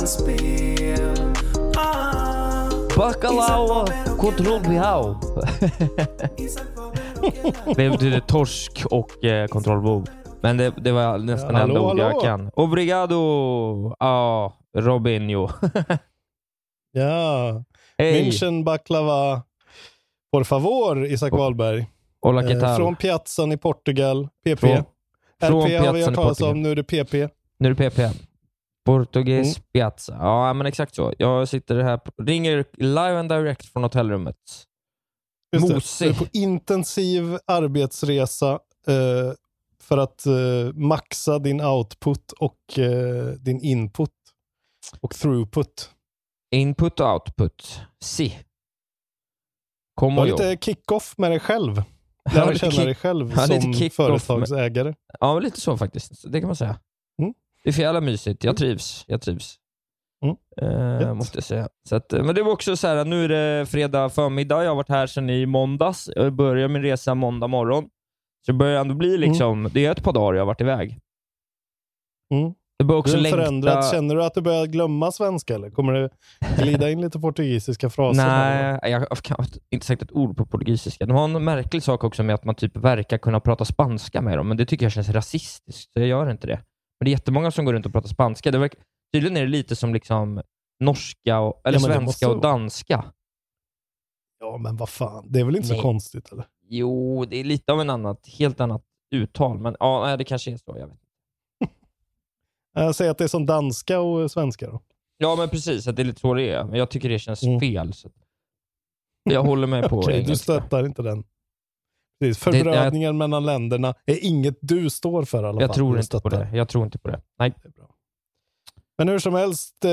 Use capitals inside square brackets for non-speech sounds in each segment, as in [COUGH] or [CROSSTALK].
De kan spel ah. Bacalao LRLA Det betyder torsk och eh, kontrollbehov. Men det, det var nästan Ja, enda ord jag kan. Obrigado! Ja, Robinho. [LAUGHS] Ja, Hej! München baklava. Por favor, Isak Wahlberg. Hola, ¿qué Eh, från Piazzan i Portugal. PP. Från- från RP har vi hört talas Portugal. om, nu är det PP. Nu är det PP. Portugis Mm. Piazza. Ja, men exakt så. Jag sitter här, ringer live and direct från hotellrummet. Just det. Mosig. Du är på intensiv arbetsresa eh, för att eh, maxa din output och eh, din input och throughput. Input och output. Si. Du Kom och jobb. lite kick-off med dig själv. [LAUGHS] Lära känna dig själv som kick-off med- företagsägare. Ja, lite så faktiskt. Det kan man säga. Mm. Det är för jävla mysigt. Jag trivs. Jag trivs. Mm. Eh, måste jag säga. Så att, eh, men det var också så här, nu är det fredag förmiddag. Jag har varit här sedan i måndags. Jag började min resa måndag morgon. Så det börjar ändå bli liksom, det är ett par dagar jag har varit iväg. Mm. Det börjar också längta... förändrad. Känner du att du börjar glömma svenska eller kommer det glida in lite portugisiska fraser? Nej, jag har inte sagt ett ord på portugisiska. De har en märklig sak också med att man typ verkar kunna prata spanska med dem, men det tycker jag känns rasistiskt, så jag gör inte det. Men det är jättemånga som går runt och pratar spanska. Det verkar, tydligen är det lite som liksom norska, och, eller Ja, svenska och danska. Ja, men vad fan. Det är väl inte Nej. så konstigt eller? Jo, det är lite av en annat, helt annat uttal, men ja, nej, det kanske är så. Jag vet. [LAUGHS] Jag säger att det är som danska och svenska då. Ja, men precis, att det är lite så det är. Men jag tycker det känns Mm. fel. Så. Jag håller mig [LAUGHS] på du engelska. stöttar inte den. Precis. Förbrödningen mellan länderna är inget du står för i alla fall. Jag tror inte på det. Jag tror inte på det. Nej. Det. Men hur som helst, eh,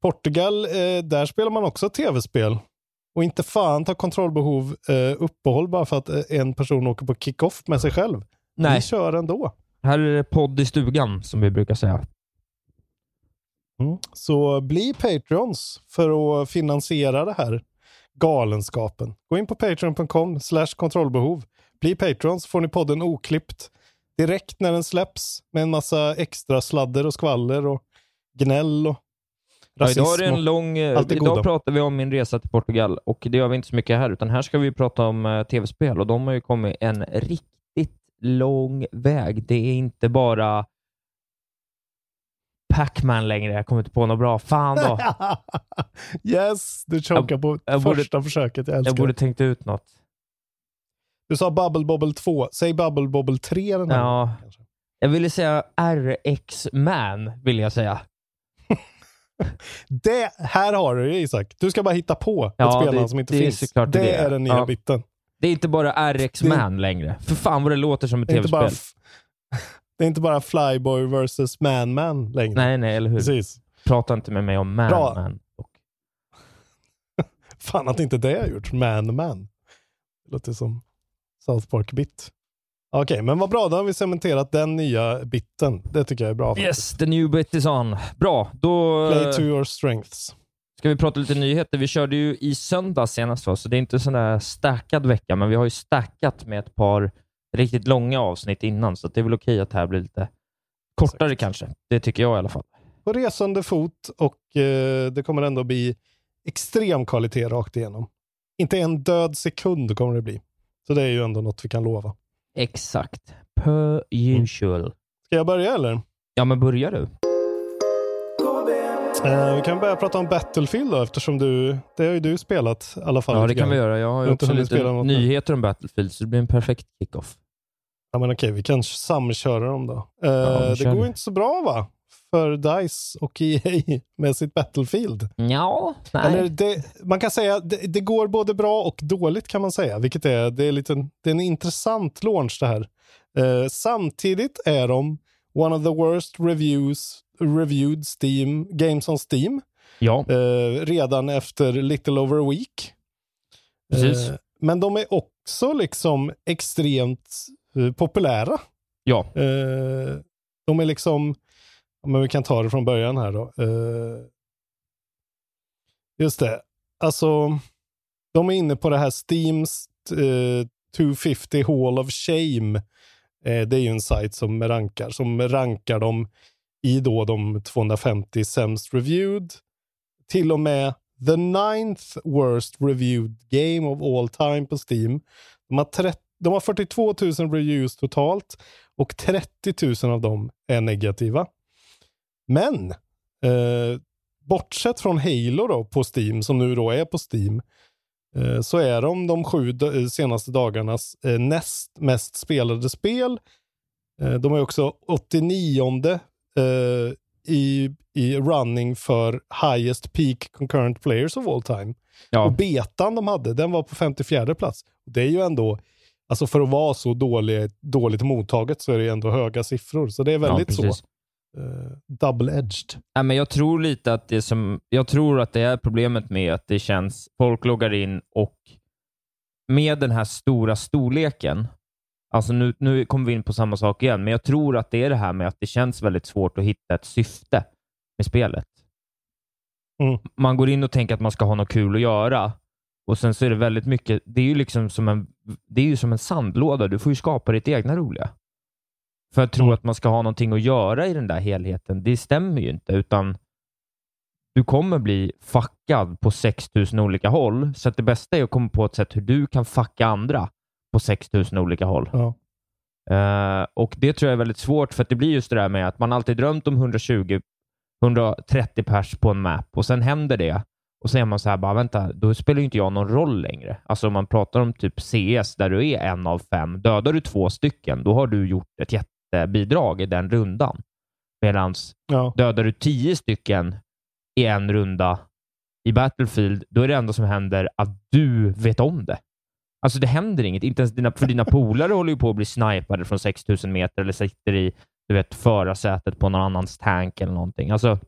Portugal, eh, där spelar man också tv-spel. Och inte fan tar kontrollbehov eh, uppehåll bara för att eh, en person åker på kick-off med sig själv. Nej. Vi kör ändå. Här är det podd i stugan, som vi brukar säga. Mm. Så bli Patreons för att finansiera det här galenskapen. Gå in på patreon.com slash kontrollbehov. Bli Patreons får ni podden oklippt direkt när den släpps med en massa extra sladder och skvaller och gnäll och Ja, rasism. idag är det en lång... eh. Idag pratar vi om min resa till Portugal och det gör vi inte så mycket här, utan här ska vi prata om eh, tv-spel och de har ju kommit en riktigt lång väg. Det är inte bara Pac-Man längre. Jag kommer inte på något bra. Fan då. [LAUGHS] yes, du chokar på jag borde- första försöket. Jag älskar Jag borde tänkt ut något. Du sa Bubble Bobble 2. Säg Bubble Bobble 3 den här Ja. gången. Jag ville säga RX-Man, vill jag säga. [LAUGHS] Det, här har du det Isak. Du ska bara hitta på Ja, ett spelnamn det- som inte det är finns. såklart det det. är den nya Ja. biten. Det är inte bara RX-Man längre. För fan vad det låter som ett är, tv-spel. [LAUGHS] det är inte bara Flyboy versus Man-Man längre. Nej, nej, eller hur? Precis. Prata inte med mig om. Man-Man. [LAUGHS] Fan att inte det har gjorts. Man-Man. Låter som South Park-bit. Okej, men vad bra. Då har vi cementerat den nya biten. Det tycker jag är bra. faktiskt. Yes, the new bit is on. Bra, då Play to your strengths. Ska vi prata lite nyheter? Vi körde ju i söndag senast, så det är inte sån där stackad vecka, men vi har ju stackat med ett par riktigt långa avsnitt innan, så det är väl okej att det här blir lite kortare kanske. Det tycker jag i alla fall. På resande fot och eh, det kommer ändå bli extrem kvalitet rakt igenom. Inte en död sekund kommer det bli. Så det är ju ändå något vi kan lova. Exakt. Per usual. Ska jag börja eller? Ja, men börja du. Eh, vi kan börja prata om Battlefield då, eftersom du, det har ju du spelat i alla fall. Ja, det kan vi göra. Jag har ju också lite nu. nyheter om Battlefield, så det blir en perfekt kickoff. Ja, men okej, vi kan samköra dem då. Eh, det går inte så bra va? För DICE och EA med sitt Battlefield. Ja, nej. Det, man kan säga det, det går både bra och dåligt kan man säga. Vilket är, det är, lite, det är en intressant launch det här. Eh, samtidigt är de one of the worst reviews, reviewed Steam, games on Steam. Ja, Eh, redan efter little over a week. Precis. Eh, men de är också liksom extremt eh, populära. ja. Eh, de är liksom, men vi kan ta det från början här då. Eh, just det, alltså de är inne på det här Steams eh, 250 Hall of Shame. Eh, det är ju en sajt som rankar, som rankar dem i då de 250 sämst reviewed. Till och med the ninth worst reviewed game of all time på Steam. De har, 30, de har 42 000 reviews totalt och 30 000 av dem är negativa. Men eh, bortsett från Halo då på Steam, som nu då är på Steam, eh, så är de de sju eh, senaste dagarnas eh, näst mest spelade spel. Eh, de är också 89 eh, i, i running för highest peak concurrent players of all time. Och ja. betan de hade, den var på 54 plats. Det är ju ändå, alltså för att vara så dålig, dåligt mottaget så är det ändå höga siffror. Så det är väldigt ja, så double-edged. Nej, men jag tror lite att det som, jag tror att det är problemet med att det känns, folk loggar in och med den här stora storleken, alltså nu, nu kommer vi in på samma sak igen, men jag tror att det är det här med att det känns väldigt svårt att hitta ett syfte med spelet. Mm. Man går in och tänker att man ska ha något kul att göra och sen så är det väldigt mycket, det är ju liksom som en, det är ju som en sandlåda, du får ju skapa ditt egna roliga. För att tro att man ska ha någonting att göra i den där helheten, det stämmer ju inte, utan du kommer bli fuckad på 6000 olika håll. Så det bästa är att komma på ett sätt hur du kan fucka andra på 6000 olika håll. Ja. Eh, och Det tror jag är väldigt svårt, för att det blir just det där med att man alltid drömt om 120, 130 pers på en map och sen händer det. Och så är man så här, bara vänta, då spelar ju inte jag någon roll längre. Alltså om man pratar om typ CS, där du är en av fem. Dödar du två stycken, då har du gjort ett jättebidrag i den rundan. Medan Ja. dödar du tio stycken i en runda i Battlefield, då är det enda som händer att du vet om det. Alltså det händer inget. Inte ens dina, för dina polare håller ju på att bli snipade från 6000 meter eller sitter i du vet, förarsätet på någon annans tank eller någonting. Alltså,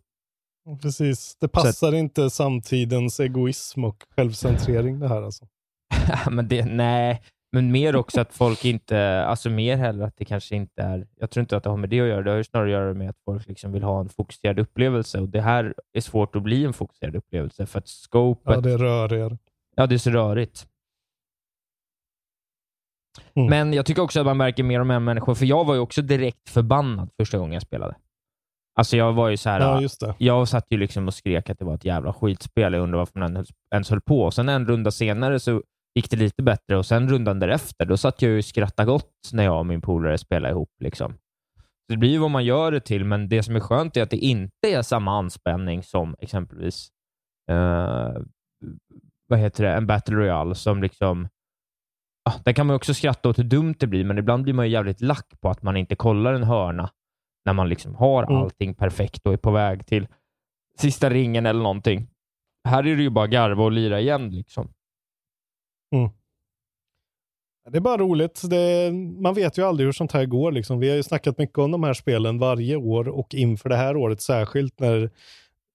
Precis. Det passar inte samtidens egoism och självcentrering det här alltså. [LAUGHS] men det, nej, men mer också att folk inte, alltså mer heller att det kanske inte är, jag tror inte att det har med det att göra, det har ju snarare att göra med att folk liksom vill ha en fokuserad upplevelse och det här är svårt att bli en fokuserad upplevelse för att scopet, Ja, det rör er. Ja, det är så rörigt. Mm. Men jag tycker också att man märker mer och mer människor, för jag var ju också direkt förbannad första gången jag spelade. Alltså jag var ju så här, Ja, just det. jag satt ju liksom och skrek att det var ett jävla skitspel. Jag undrade varför man ens höll på. Sen en runda senare så gick det lite bättre och sen rundan därefter, då satt jag ju och skrattade gott när jag och min polare spelade ihop. Liksom. Så det blir ju vad man gör det till, men det som är skönt är att det inte är samma anspänning som exempelvis eh, vad heter det, en Battle Royale som liksom ah, där kan man också skratta åt hur dumt det blir, men ibland blir man ju jävligt lack på att man inte kollar en hörna när man liksom har Mm. allting perfekt och är på väg till sista ringen eller någonting. Här är det ju bara garva och lira igen. Liksom. Det är bara roligt. Det, man vet ju aldrig hur sånt här går. Liksom. Vi har ju snackat mycket om de här spelen varje år och inför det här året särskilt när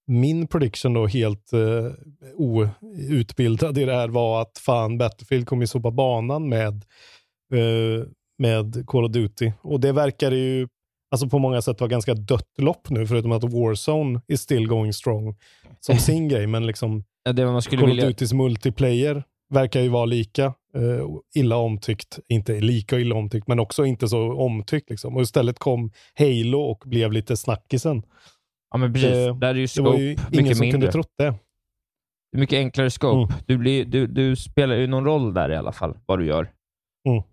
min prediction då helt uh, outbildad i det här var att fan Battlefield kommer ju sopa banan med, eh, med Call of Duty. Och det verkar ju alltså på många sätt vara ganska dött lopp nu förutom att Warzone is still going strong. som [LAUGHS] sin grej, men liksom Ja, Det man skulle Call of vilja... Duty's multiplayer verkar ju vara lika eh, illa omtyckt. Inte lika illa omtyckt, men också inte så omtyckt. Liksom. Och istället kom Halo och blev lite snackisen. Ja, men precis. Det- Där är ju Det var scope ju ingen mycket som mindre. kunde trott det. Det är mycket enklare scope. Mm. Du, blir, du, du spelar ju någon roll där i alla fall, vad du gör. Mm.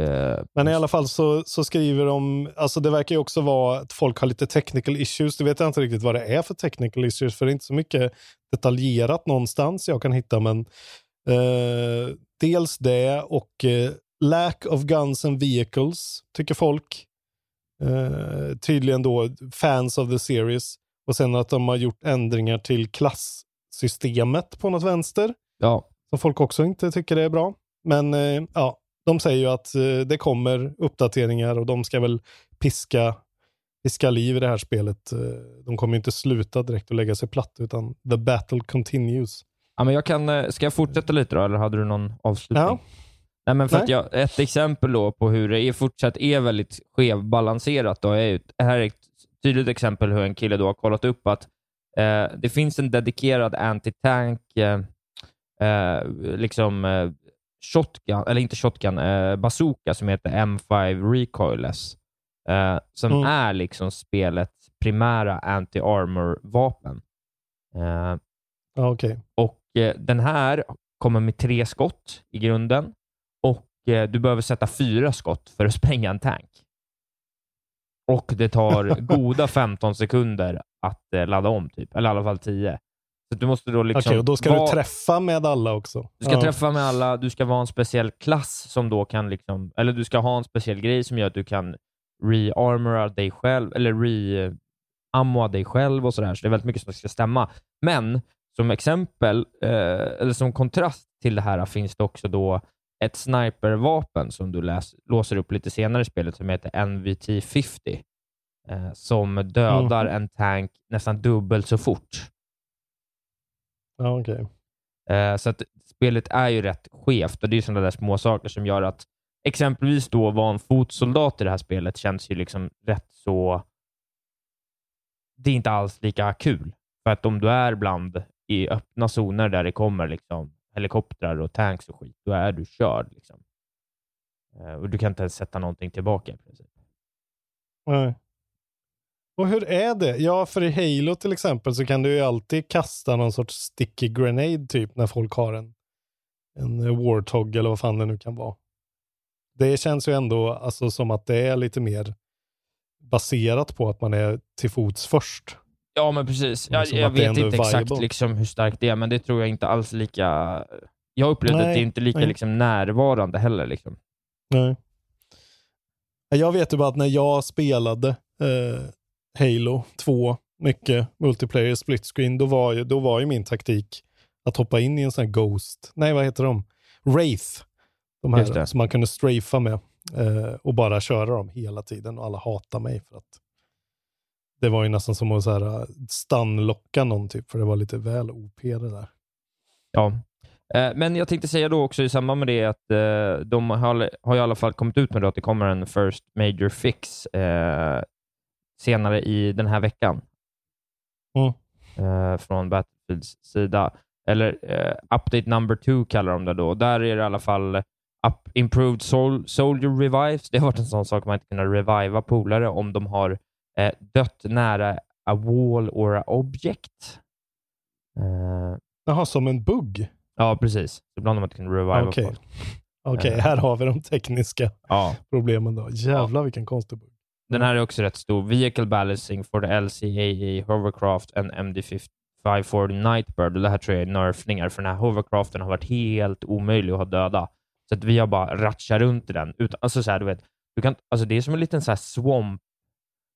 Eh, Men i alla fall så, så skriver de, alltså det verkar ju också vara att folk har lite technical issues. Det vet jag inte riktigt vad det är för technical issues, för det är inte så mycket detaljerat någonstans jag kan hitta, men eh, dels det och eh, lack of guns and vehicles, tycker folk. Eh, tydligen då fans of the series. Och sen att de har gjort ändringar till klassystemet på något vänster ja. som folk också inte tycker är bra. Men eh, ja, de säger ju att eh, det kommer uppdateringar och de ska väl piska, piska liv i det här spelet. De kommer inte sluta direkt och lägga sig platt, utan the battle continues. Ja, men jag kan, eh, ska jag fortsätta lite då, eller hade du någon avslutning? Ja. Nej, men för jag, ett exempel då på hur det är fortsatt är väldigt skevbalanserat. Då är här är ett tydligt exempel hur en kille då har kollat upp att eh, det finns en dedikerad anti-tank eh, eh, liksom, eh, shotgun, eller inte shotgun, eh, bazooka som heter M5 Recoilless. Som Mm. är liksom spelets primära anti-armor-vapen. Ja, okej. och Den här kommer med tre skott i grunden och eh, du behöver sätta fyra skott för att [LAUGHS] spränga en tank. Och det tar [LAUGHS] goda 15 sekunder att eh, ladda om, typ. eller i alla fall 10. Så du måste då liksom Okej, och då ska vara- du träffa med alla också. du ska ja. träffa med alla, du ska vara en speciell klass som då kan liksom, eller du ska ha en speciell grej som gör att du kan re-armora dig själv, eller re-ammoa dig själv och sådär. Så det är väldigt mycket som ska stämma. Men som exempel, eh, eller som kontrast till det här finns det också då ett snipervapen som du läs, låser upp lite senare i spelet som heter NVT-50. Eh, som dödar en tank nästan dubbelt så fort. Ja, okej. Eh, Så att spelet är ju rätt skevt och det är sådana där små saker som gör att exempelvis då vara en fotsoldat i det här spelet känns ju liksom rätt så... Det är inte alls lika kul. För att om du är bland i öppna zoner där det kommer liksom helikoptrar och tanks och skit, då är du körd. Liksom. Eh, och du kan inte ens sätta någonting tillbaka i princip. Nej. Och hur är det? Ja, för i Halo till exempel så kan du ju alltid kasta någon sorts sticky grenade typ när folk har en, en Warthog eller vad fan det nu kan vara. Det känns ju ändå alltså, som att det är lite mer baserat på att man är till fots först. Ja, men precis. Jag, Som jag vet är inte exakt liksom hur starkt det är, men det tror jag inte alls lika... Jag upplevde att det är inte lika nej. liksom, närvarande heller. Liksom. Nej. Jag vet ju bara att när jag spelade eh, Halo 2, mycket multiplayer split screen, då var, ju, då var ju min taktik att hoppa in i en sån här Ghost, nej vad heter de? Wraith. De här som man kunde strafa med eh, och bara köra dem hela tiden och alla hatar mig för att det var ju nästan som att så här, stunlocka någon typ, för det var lite väl OP det där. Ja. Eh, Men jag tänkte säga då också i samband med det att eh, de har, har i alla fall kommit ut med att det kommer en First Major Fix eh, senare i den här veckan. Mm. Eh, från Battlefields sida. Eller eh, Update number two kallar de det då. Där är det i alla fall up, Improved sol, Soldier Revives. Det har varit en sån sak man inte kunnat reviva polare om de har eh, dött nära a wall or a object. Eh, Jaha, som en bugg? Ja, precis. Ibland har man inte kunnat reviva Okej. folk. [LAUGHS] Okej, Eh. här har vi de tekniska Ja. problemen då. Jävlar vilken konstig bugg. Den här är också rätt stor. Vehicle balancing for the LCAE Hovercraft and MD540 Nightbird. Och det här tror jag är nerfningar, för den här hovercraften har varit helt omöjlig att ha döda. Så att vi har bara ratchat runt i den. Utan, alltså så här, du vet, du kan, alltså det är som en liten så här swamp,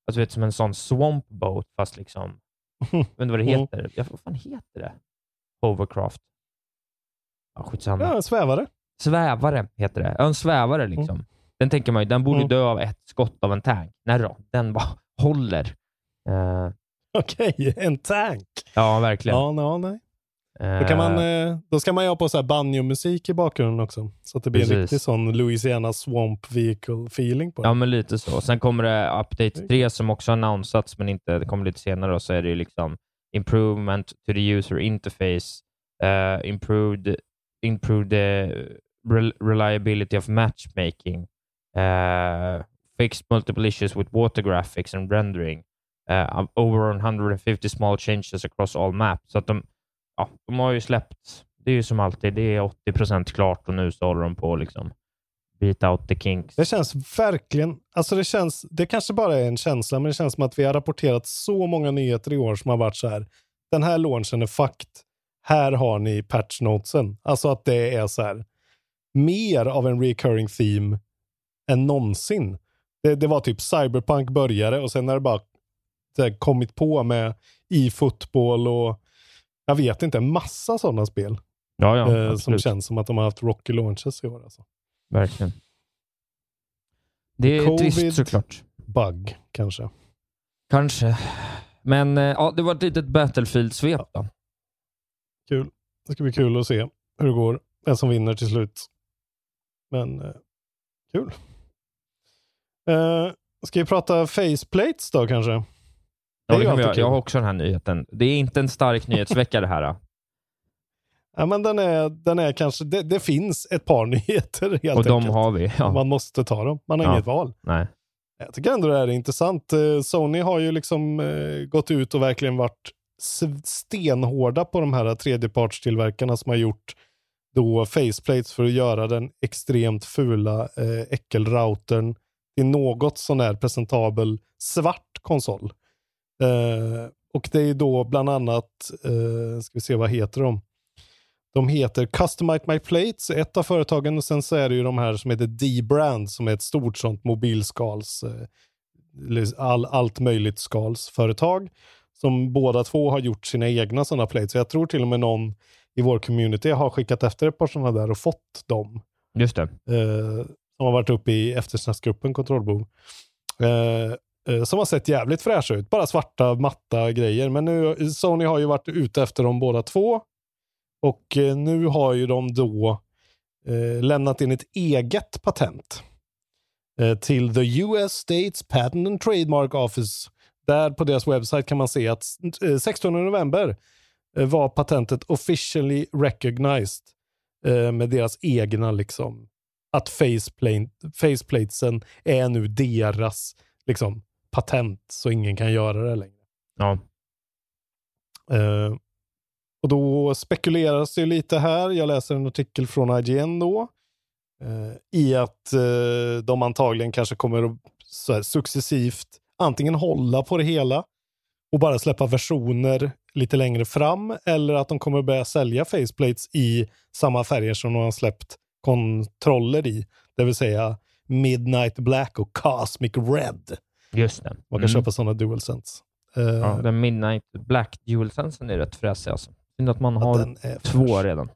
alltså vet, som en sån swamp boat, fast liksom, jag vet inte vad det Mm. heter. Ja, vad fan heter det? Hovercraft. Ja, skitsamma. Ja, en svävare. Svävare heter det. Ja, en svävare liksom. Den tänker man ju, den borde Mm. dö av ett skott av en tank. Nej då, den bara [LAUGHS] håller. Eh, Okej, en tank. ja, verkligen. Ja, ja, nej. Eh, Då, kan man, eh, då ska man ju ha på så här banjo-musik i bakgrunden också. Så att det blir en Precis. riktig sån Louisiana Swamp Vehicle feeling på det. Ja, men lite så. Sen kommer det Update 3 som också har annonsats, men inte, det kommer lite senare. Och så är det ju liksom improvement to the user interface, uh, improved, improved the rel reliability of matchmaking, uh, fixed multiple issues with water graphics and rendering, uh, over 150 small changes across all maps. Så att de, ja, de har ju släppt, det är ju som alltid, det är 80 procent klart och nu så håller de på liksom beat out the kinks. Det känns verkligen, alltså det känns, det kanske bara är en känsla, men det känns som att vi har rapporterat så många nyheter i år som har varit så här. Den här launchen är fucked. Här har ni patchnotesen. Alltså att det är så här mer av en recurring theme än någonsin. Det, det var typ Cyberpunk började och sen har det bara det kommit på med e-fotboll och jag vet inte, en massa sådana spel. Ja, ja, eh, som känns som att de har haft rocky launches i år. Alltså. Verkligen. Det är Covid. trist såklart. Bug kanske. Kanske. Men eh, ja, det var ett litet Battlefield-svep då. Kul. Det ska bli kul att se hur det går. Vem som vinner till slut. Men eh, kul. Eh, ska vi prata faceplates då kanske? Ja, det kul. Jag har också den här nyheten. Det är inte en stark nyhetsvecka det här. Då. [LAUGHS] Ja, men den är, den är kanske, det, det finns ett par [LAUGHS] nyheter helt Och de enkelt. har vi. Ja. Man måste ta dem. Man har Ja. inget val. Nej. Jag tycker ändå det här är intressant. Eh, Sony har ju liksom eh, gått ut och verkligen varit stenhårda på de här tredjepartstillverkarna som har gjort då faceplates för att göra den extremt fula eh, äckelroutern till något sån här presentabel svart konsol. Eh, och det är då bland annat, eh, ska vi se vad heter de? De heter Customize My Plates, ett av företagen, och sen så är det ju de här som heter D-Brand som är ett stort sånt mobilskals, eh, all, allt möjligt skalsföretag som båda två har gjort sina egna sådana plates. Så jag tror till och med någon i vår community har skickat efter ett par sådana där och fått dem. Just det. Eh, som har varit uppe i eftersnacksgruppen Kontrollbehov. Eh, eh, Eh, som har sett jävligt fräscha ut. Bara svarta, matta grejer. Men nu, Sony har ju varit ute efter dem båda två. Och eh, nu har ju de då eh, lämnat in ett eget patent eh, till the US States Patent and Trademark Office. Där på deras webbsite kan man se att eh, 16 november eh, var patentet officially recognized med deras egna liksom att faceplate, faceplatesen är nu deras liksom patent så ingen kan göra det längre. Ja. Eh, och då spekuleras det lite här, jag läser en artikel från IGN då, eh, i att eh, de antagligen kanske kommer att så här, successivt antingen hålla på det hela och bara släppa versioner lite längre fram eller att de kommer börja sälja faceplates i samma färger som de har släppt kontroller i. Det vill säga Midnight Black och Cosmic Red. Just det. Man kan Mm. köpa sådana DualSense. Eh, Ja, den Midnight Black DualSensen är rätt fräsig alltså. Synd att man har två fräsch. redan.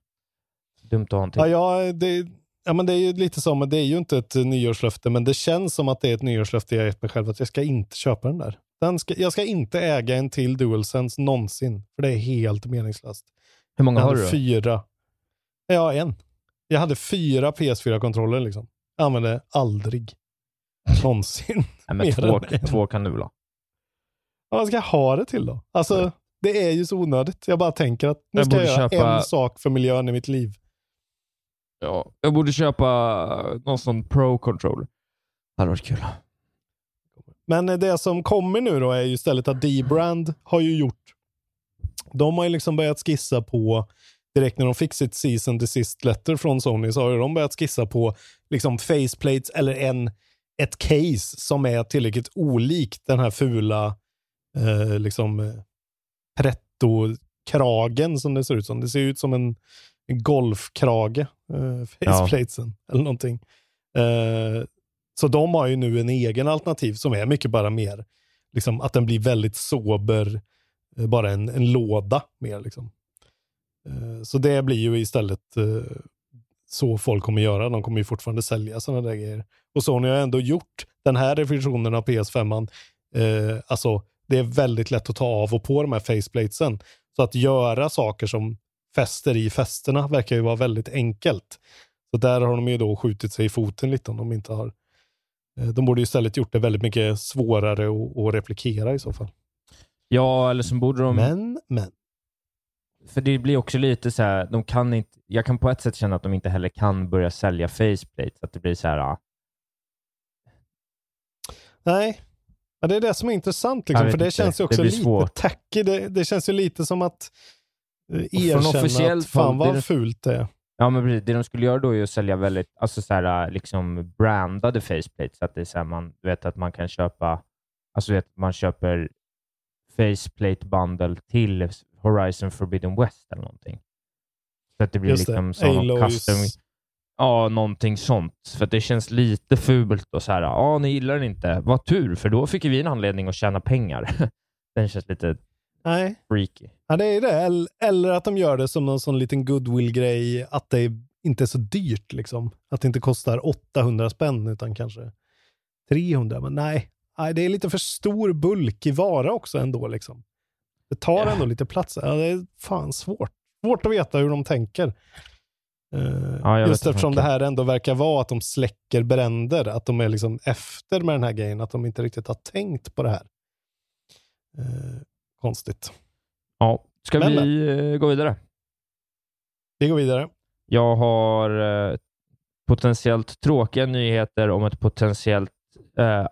Dumt att ha en till. Ja, ja, det, ja, men det är ju lite så, men det är ju inte ett nyårslöfte, men det känns som att det är ett nyårslöfte jag gett mig själv, att jag ska inte köpa den där. Den ska, jag ska inte äga en till DualSense någonsin, för det är helt meningslöst. Hur många jag har du då? fyra. Ja, en. Jag hade fyra PS4-kontroller liksom. Jag använde aldrig. [LAUGHS] Någonsin. Nej, men två, två ha? Ja, vad ska jag ha det till då? Alltså, det är ju så onödigt. Jag bara tänker att nu Jag ska jag göra köpa- en sak för miljön i mitt liv. Ja. Jag borde köpa någon sån Pro-controller. Det hade varit kul. Men eh, det som kommer nu då är ju istället att D-Brand har ju gjort, de har ju liksom börjat skissa på, direkt när de fick sitt season desist letter från Sony, så har ju de börjat skissa på liksom faceplates eller en, ett case som är tillräckligt olikt den här fula eh, liksom eh, pretto-kragen som det ser ut som. Det ser ut som en, golfkrage, eh, [LAUGHS] faceplatesen, eller någonting. Eh, så de har ju nu en egen alternativ som är mycket bara mer, liksom att den blir väldigt sober, eh, bara en, en låda mer liksom. Eh, så det blir ju istället så folk kommer göra. De kommer ju fortfarande sälja sådana där grejer. Och Sony har ändå gjort den här versionen av PS5. Eh, alltså, det är väldigt lätt att ta av och på de här faceplatesen. Så att göra saker som fäster i fästena verkar ju vara väldigt enkelt. Så där har de ju då skjutit sig i foten lite om de inte har Eh, De borde ju istället gjort det väldigt mycket svårare att, att replikera i så fall. Ja, eller så borde de... Men, men. För det blir också lite så här, de kan inte, jag kan på ett sätt känna att de inte heller kan börja sälja faceplate. Att det blir så här, ah, Nej, ja, det är det som är intressant. Liksom, för det inte. känns ju också lite svårt. tacky. Det, det känns ju lite som att eh, erkänna att fan vad det- fult det är. Ja, men precis. Det de skulle göra då är att sälja väldigt alltså så här, liksom brandade faceplates. Så att det är så här, man vet att man kan köpa, alltså vet, man köper faceplate bundle till Horizon Forbidden West eller någonting. Så att det blir Just det. liksom Aloys. custom, ja, någonting sånt. För att det känns lite fult och så här, ja, ni gillar den inte. Vad tur, för då fick vi en anledning att tjäna pengar. [LAUGHS] den känns lite Nej, freaky. ja, det är det. Eller, att de gör det som någon sån liten goodwill-grej, att det inte är så dyrt. Liksom. Att det inte kostar 800 spänn, utan kanske 300. Men nej det är lite för stor bulk i vara också ändå. Liksom. Det tar Ja. ändå lite plats. Ja, det är fan svårt. Svårt att veta hur de tänker. Eh, Ja, just eftersom det här ändå verkar vara att de släcker bränder, att de är liksom efter med den här grejen, att de inte riktigt har tänkt på det här. Eh, konstigt. Ja, ska Men, vi eh, gå vidare? Vi går vidare. Jag har eh, potentiellt tråkiga nyheter om ett potentiellt eh,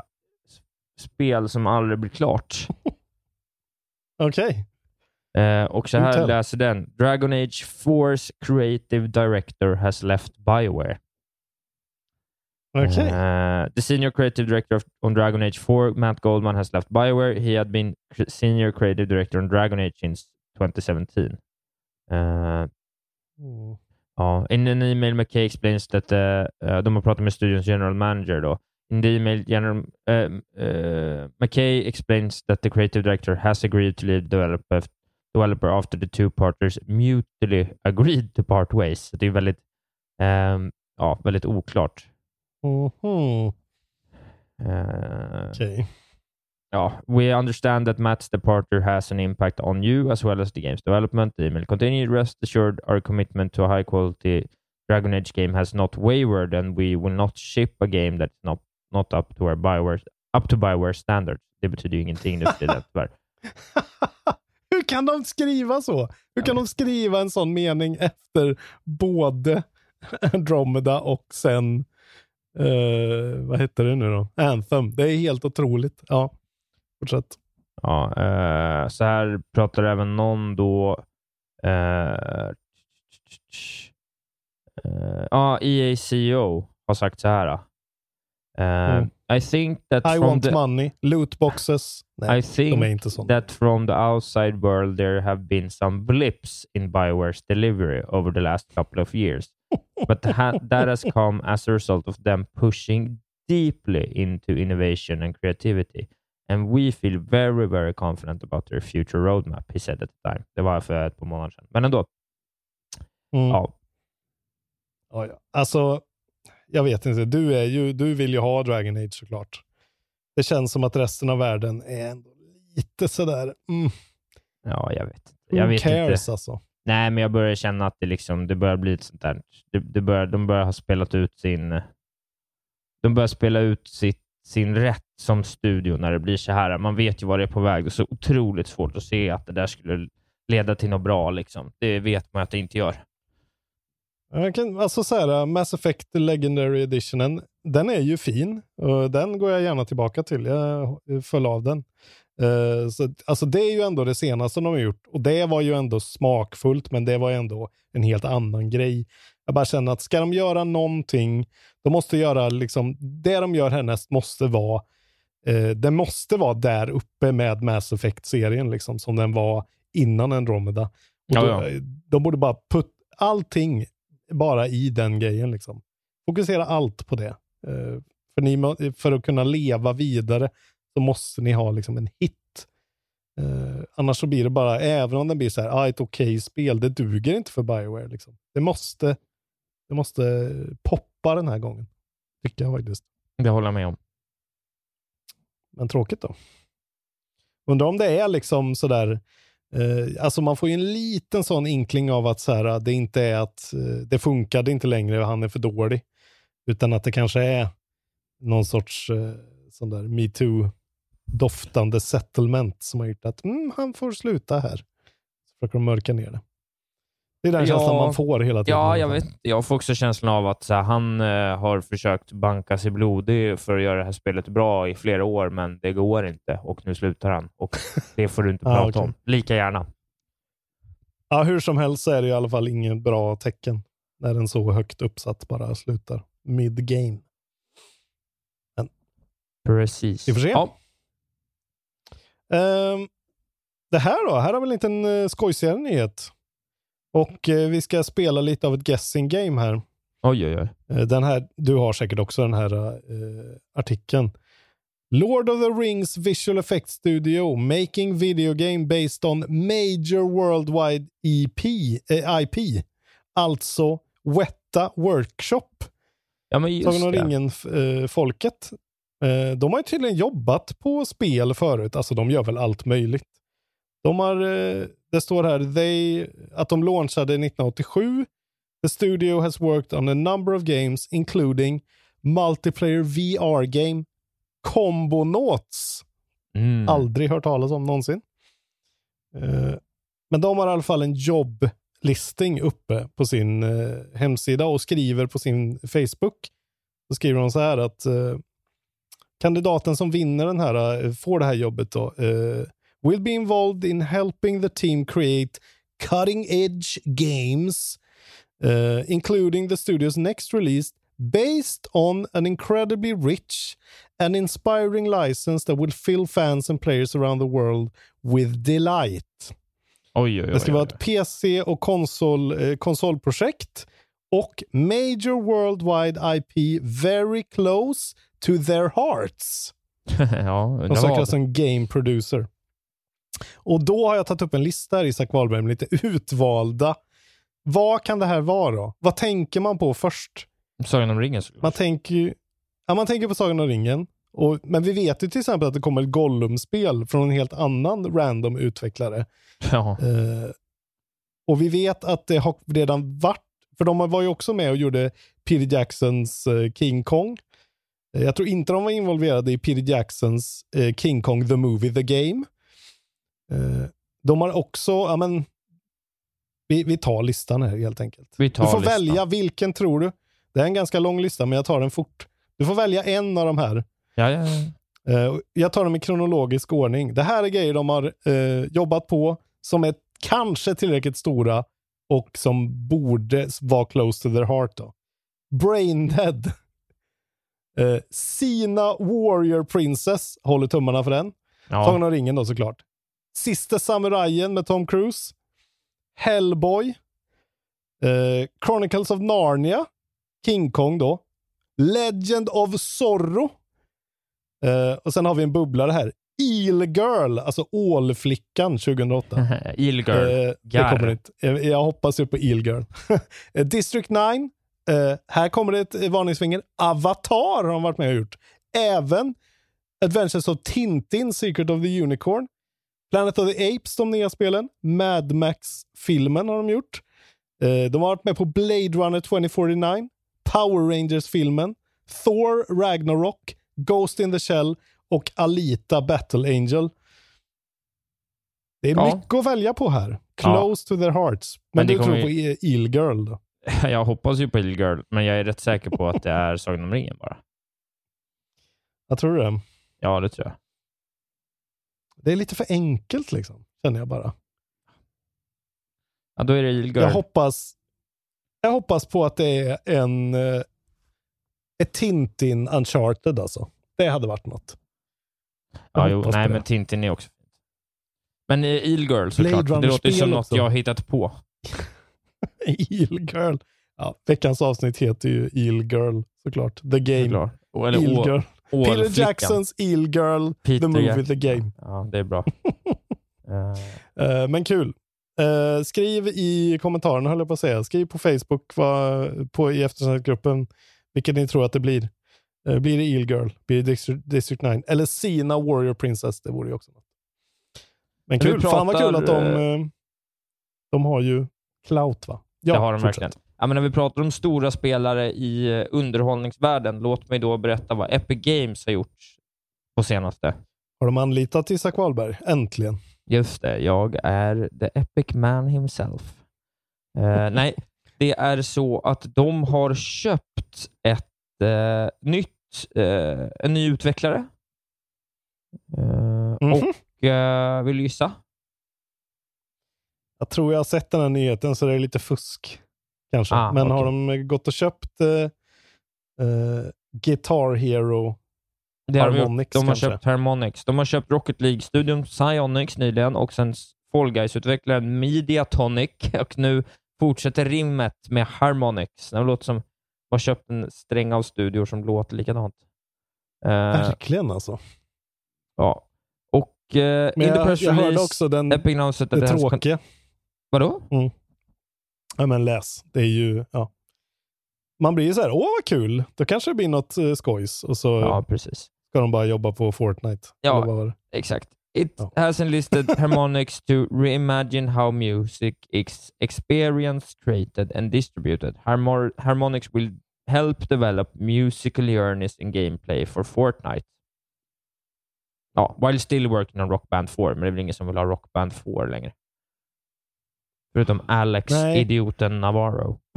spel som aldrig blir klart. [LAUGHS] Okej. Eh, och så här läser den. Dragon Age 4's creative director has left Bioware. Okej. Uh, the senior creative director of, on Dragon Age 4, Matt Goldman, has left Bioware. He had been senior creative director on Dragon Age since 2017. Uh, Mm. ja, in an email, McKay explains that uh, uh, de har pratat med studions general manager. Då. In the email, general, uh, uh, McKay explains that the creative director has agreed to leave the developer, developer after the two partners mutually agreed to part ways. Så det är väldigt, ehm, ja, väldigt oklart. Mhm. Uh, Okej. Yeah, we understand that Matt's departure has an impact on you as well as the game's development. The email continued. Rest assured, our commitment to a high quality Dragon Age game has not wavered, and we will not ship a game that's not, not up to our Bioware up to Bioware standards. Det betyder ju ingenting nu för det [LAUGHS] tyvärr. Hur kan de skriva så? Hur kan de skriva en sån mening efter både [LAUGHS] Andromeda och sen, eh, vad heter det nu då? Anthem. Det är helt otroligt. Ja, fortsätt. Ja, eh, så här pratar även någon då. eh, eh, Ja, EA CEO har sagt så här. Eh, Mm. I think that I from want the, money. Lootboxes. Nej, I think de är inte that from the outside world there have been some blips in Bioware's delivery over the last couple of years. [LAUGHS] But ha- that has come as a result of them pushing deeply into innovation and creativity. And we feel very, very confident about their future roadmap, he said at the time. Det var för ett par månader sedan. Men ändå. Mm. Ja. Ja, ja. Alltså, jag vet inte. Du, är ju, du vill ju ha Dragon Age såklart. Det känns som att resten av världen är ändå lite sådär, mm, Ja, jag vet who Jag vet cares inte. alltså. Nej, men jag börjar känna att det, liksom, det börjar bli ett sånt där... Det, det börjar, de börjar ha spelat ut sin... De börjar spela ut sitt, sin rätt som studio när det blir så här. Man vet ju vad det är på väg. Det är så otroligt svårt att se att det där skulle leda till något bra. Liksom. Det vet man att det inte gör. Jag kan, alltså så här, Mass Effect Legendary Editionen, den är ju fin. Och den går jag gärna tillbaka till. Jag föll av den. Eh, så, alltså det är ju ändå det senaste de har gjort. Och det var ju ändå smakfullt, men det var ju ändå en helt annan grej. Jag bara känner att ska de göra någonting, de måste göra liksom, det de gör härnäst måste vara, eh, det måste vara där uppe med Mass Effect-serien, liksom, som den var innan Andromeda. Och Ja, då, ja. De borde bara put allting bara i den grejen. Liksom. Fokusera allt på det. Eh, för, ni, för att kunna leva vidare så måste ni ha liksom en hit. Eh, annars så blir det bara, även om det blir så här, ah, ett okej spel, det duger inte för Bioware. Liksom. Det, måste, det måste poppa den här gången. Tycker jag faktiskt. Det håller jag med om. Men tråkigt då. Undrar om det är liksom sådär, eh, alltså man får ju en liten sån inkling av att så här, det inte är att eh, det funkade inte längre och han är för dålig. Utan att det kanske är någon sorts eh, sån där metoo doftande settlement som har gjort att mm, han får sluta här. Så försöker de mörka ner det. Det är den Ja. känslan man får hela tiden. Ja, jag vet. Jag får också känslan av att här, han eh, har försökt banka sig blodig för att göra det här spelet bra i flera år, men det går inte och nu slutar han. Och [LAUGHS] det får du inte Ah, prata okej. om. Lika gärna. Ja, hur som helst så är det i alla fall ingen bra tecken när en så högt uppsatt bara slutar mid-game. Precis. Vi får se. Ja. Ehm, det här då? Här har vi en liten uh, skojsigare nyhet. Och eh, vi ska spela lite av ett guessing game här. Oj, oj, oj. Eh, Den här, du har säkert också den här eh, artikeln. Lord of the Rings Visual Effects Studio making video game based on major worldwide EP, eh, IP. Alltså Weta Workshop. Ja, men just Sagan om ringen-folket. Eh, de har ju tydligen jobbat på spel förut. Alltså de gör väl allt möjligt. De har, eh, det står här, they, att de launchade 1987. The studio has worked on a number of games including multiplayer VR game Combonauts. Mm. Aldrig hört talas om någonsin. Eh, men de har i alla fall en jobblisting uppe på sin eh, hemsida och skriver på sin Facebook. Då skriver de så här att kandidaten som vinner den här, får det här jobbet då, will be involved in helping the team create cutting edge games uh, including the studio's next release based on an incredibly rich and inspiring license that will fill fans and players around the world with delight. Oj, oj, oj. Det ska vara ett PC och konsol, eh, konsolprojekt och major worldwide IP very close to their hearts. [LAUGHS] ja, De söker alltså en game producer. Och då har jag tagit upp en lista här, Isak Wahlberg, med lite utvalda. Vad kan det här vara då? Vad tänker man på först? Sagan om ringen såklart. Man tänker ju, ja, man tänker på Sagan om ringen. Och, men vi vet ju till exempel att det kommer ett Gollum-spel från en helt annan random utvecklare. [LAUGHS] Ja. Eh, och vi vet att det har redan varit, för de var ju också med och gjorde Peter Jacksons eh, King Kong. Eh, jag tror inte de var involverade i Peter Jacksons eh, King Kong the Movie, The Game. Eh, de har också, ja men, vi, vi tar listan här helt enkelt. Du får listan. välja, vilken tror du? Det är en ganska lång lista, men jag tar den fort. Du får välja en av de här. Ja, ja, ja. Eh, jag tar dem i kronologisk ordning. Det här är grejer de har eh, jobbat på som är kanske tillräckligt stora och som borde vara close to their heart. Då. Braindead. Eh, Sina Warrior Princess. Håller tummarna för den. Ja. Sagan om ringen då såklart. Sista samurajen med Tom Cruise. Hellboy. Eh, Chronicles of Narnia. King Kong då. Legend of Zorro. Eh, och sen har vi en bubblare här. Eel Girl, alltså Ålflickan 2008. [LAUGHS] Eel Girl. Eh, det kommer inte. Jag hoppas ju på Eel Girl. [LAUGHS] Eh, District 9. Eh, här kommer det ett varningsfinger. Avatar har de varit med och gjort. Även Adventures of Tintin, Secret of the Unicorn. Planet of the Apes, de nya spelen. Mad Max-filmen har de gjort. Eh, de har varit med på Blade Runner 2049. Power Rangers-filmen. Thor Ragnarok. Ghost in the Shell och Alita Battle Angel. Det är Ja. mycket att välja på här. Close to their hearts. Men, Men det du tror på ju- E- Eel Girl då? [LAUGHS] Jag hoppas ju på Eel Girl, men jag är rätt säker på att det är Sagan om ringen bara. Jag tror det. Ja, det tror jag. Det är lite för enkelt liksom, känner jag bara. Ja, då är det. Jag hoppas, jag hoppas på att det är en eh, ett Tintin Uncharted alltså. Det hade varit något. Jag ja, jo, nej, men. Tintin är också. Men eh, Eel Girl såklart. Det låter som något också. jag har hittat på. [LAUGHS] Eel Girl. Ja, veckans avsnitt heter ju Eel Girl såklart. The Game. Såklart. Eller Eel å- Girl. Peter. Jacksons Eel Girl, Peter The Movie, Jackson. The Game. Ja, det är bra. [LAUGHS] Eh, men kul. Eh, skriv i kommentarerna höll jag på att säga. Skriv på Facebook vad, på, i eftersnacksgruppen vilket ni tror att det blir. Eh, blir det Eel Girl? Blir det District, District 9? Eller Sina Warrior Princess? Det vore ju också något. Men kul. Fan vad kul pratar, att de, de har ju clout va? Ja, det har de fortsätt. verkligen. Ja, men när vi pratar om stora spelare i eh, underhållningsvärlden, låt mig då berätta vad Epic Games har gjort på senaste. Har de anlitat Isak Wahlberg? Äntligen. Just det, jag är the epic man himself. Eh, nej, det är så att de har köpt ett eh, nytt, eh, en ny utvecklare. Eh, Mhm. Och eh, vill du gissa? Jag tror jag har sett den här nyheten så det är lite fusk. Kanske. Ah, Men okej. har de gått och köpt eh, eh, Guitar Hero Det. Harmonix de har kanske? köpt Harmonix. De har köpt Rocket League-studion Psyonix nyligen och sen Fall Guys-utvecklaren Mediatonic [LAUGHS] och nu fortsätter rimmet med Harmonix. Det låter som de har köpt en sträng av studior som låter likadant. Eh, Verkligen alltså. ja. Och eh, Men in the jag, press jag hörde release, också den, Epic det it has con- tråkiga. Ja, men läs. Det är ju, ja. Man blir ju så här, åh vad kul, då kanske det blir något uh, skojs. Och så Ja, precis. ska de bara jobba på Fortnite. Ja. Eller vad var det? Exakt. It has enlisted [LAUGHS] harmonics to reimagine how music is experienced, created and distributed. Harmor- harmonics will help develop musical journeys and gameplay for Fortnite. Ja, while still working on Rock Band 4, men det är väl ingen som vill ha Rock Band 4 längre. Förutom Alex, Nej. idioten Navarro. [LAUGHS]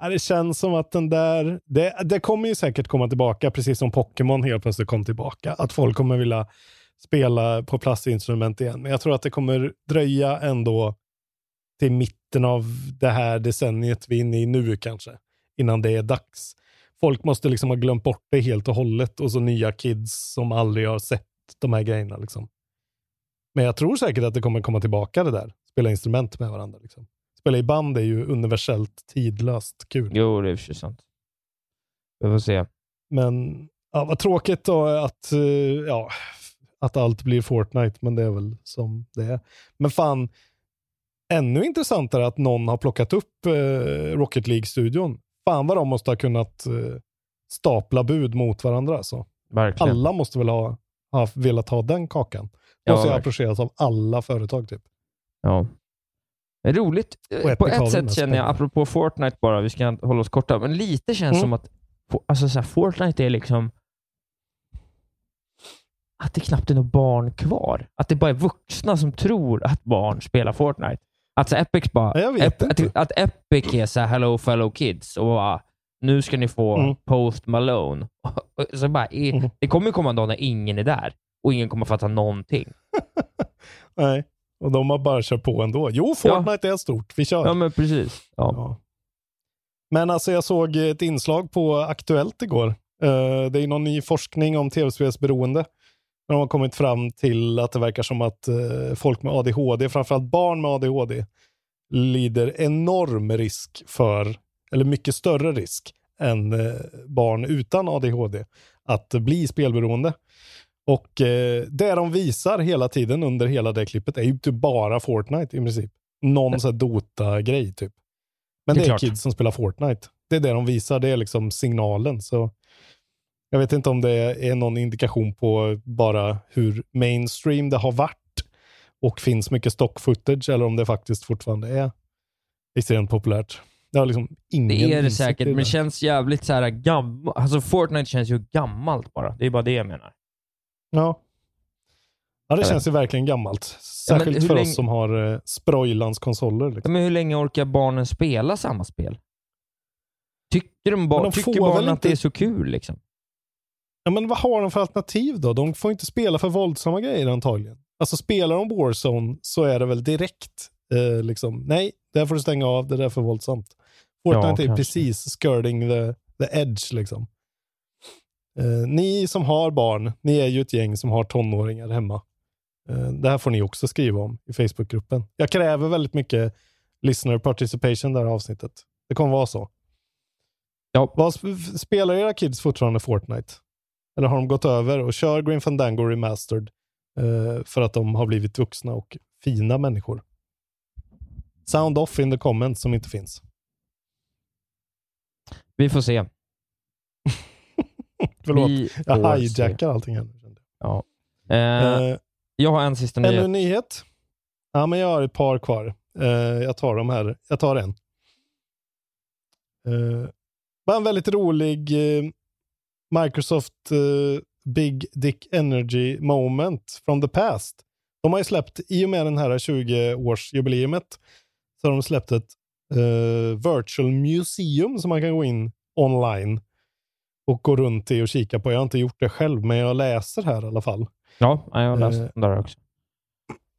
Ja, det känns som att den där, det, det kommer ju säkert komma tillbaka, precis som Pokémon helt plötsligt kom tillbaka. Att folk kommer vilja spela på plastinstrument igen. Men jag tror att det kommer dröja ändå till mitten av det här decenniet vi är inne i nu kanske, innan det är dags. Folk måste liksom ha glömt bort det helt och hållet och så nya kids som aldrig har sett de här grejerna. Liksom. Men jag tror säkert att det kommer komma tillbaka det där, spela instrument med varandra. Liksom. Spela i band är ju universellt tidlöst kul. Jo, det är för sant. Vi får se. Men ja, vad tråkigt då att, eh, ja, att allt blir Fortnite, men det är väl som det är. Men fan, ännu intressantare att någon har plockat upp eh, Rocket League-studion. Fan vad de måste ha kunnat eh, stapla bud mot varandra. Så. Verkligen. Alla måste väl ha, ha velat ha den kakan. Ja, ju verkligen. approcheras av alla företag typ. Ja. Roligt. Och Epic På ett sätt känner jag, apropå Fortnite bara, vi ska hålla oss korta, men lite känns Mm. som att alltså så här, Fortnite är liksom att det knappt är några barn kvar. Att det bara är vuxna som tror att barn spelar Fortnite. Att så Epic bara, Ja, jag vet Ep- inte. att, att Epic är så här, hello fellow kids och bara, nu ska ni få Mm. Post Malone. [LAUGHS] Och så bara, i- Mm. Det kommer komma en dag när ingen är där och ingen kommer fatta någonting. [LAUGHS] Nej, och de har bara kört på ändå. Jo, Fortnite är stort. Vi kör. Ja, men precis. Ja. Ja. Men alltså jag såg ett inslag på Aktuellt igår. Eh, det är någon ny forskning om tv-spelsberoende. De har kommit fram till att det verkar som att eh, folk med ADHD, framförallt barn med ADHD, lider enorm risk för, eller mycket större risk än eh, barn utan ADHD, att bli spelberoende. Och eh, det de visar hela tiden under hela det klippet är ju typ bara Fortnite i princip. Någon sån här Dota-grej typ. Men Det det är är, klart. kids som spelar Fortnite. Det är det de visar, det är liksom signalen. Så jag vet inte om det är någon indikation på bara hur mainstream det har varit och finns mycket stock footage eller om det faktiskt fortfarande är extremt populärt. Det har liksom ingen Det är det säkert, men det känns jävligt så här gammalt. Alltså Fortnite känns ju gammalt bara. Det är bara det jag menar. Ja. Ja, det känns ju verkligen gammalt. Ja, Särskilt hur för länge- oss som har eh, Sproilans konsoler. Liksom. Ja, Men hur länge orkar barnen spela samma spel? Tycker, de ba- de tycker barnen att det är så kul? Liksom? Ja, men vad har de för alternativ då? De får inte spela för våldsamma grejer antagligen. Alltså spelar de Warzone så är det väl direkt eh, liksom, nej, där får du stänga av, det där är för våldsamt. Fortnite är kanske. precis skirting the, the edge liksom. Eh, ni som har barn, ni är ju ett gäng som har tonåringar hemma. Eh, det här får ni också skriva om i Facebookgruppen. Jag kräver väldigt mycket listener participation det här avsnittet. Det kommer vara så. Ja. Vad, sp- spelar era kids fortfarande Fortnite? Eller har de gått över och kör Grim Fandango Remastered eh, för att de har blivit vuxna och fina människor? Sound off in the comments som inte finns. Vi får se. [LAUGHS] Förlåt, Vi jag hijackar allting här. Ja. Eh, Eh, jag har en sista ännu nyhet. en nyhet? Ja, men jag har ett par kvar. Eh, jag tar dem här. Jag tar en. Eh, bara en väldigt rolig eh, Microsoft eh, Big Dick Energy moment from the past. De har ju släppt, i och med den här 20-årsjubileumet, så har de släppt ett eh, virtual museum som man kan gå in online och gå runt i och kika på. Jag har inte gjort det själv, men jag läser här i alla fall. Ja, jag har läst Eh, där också.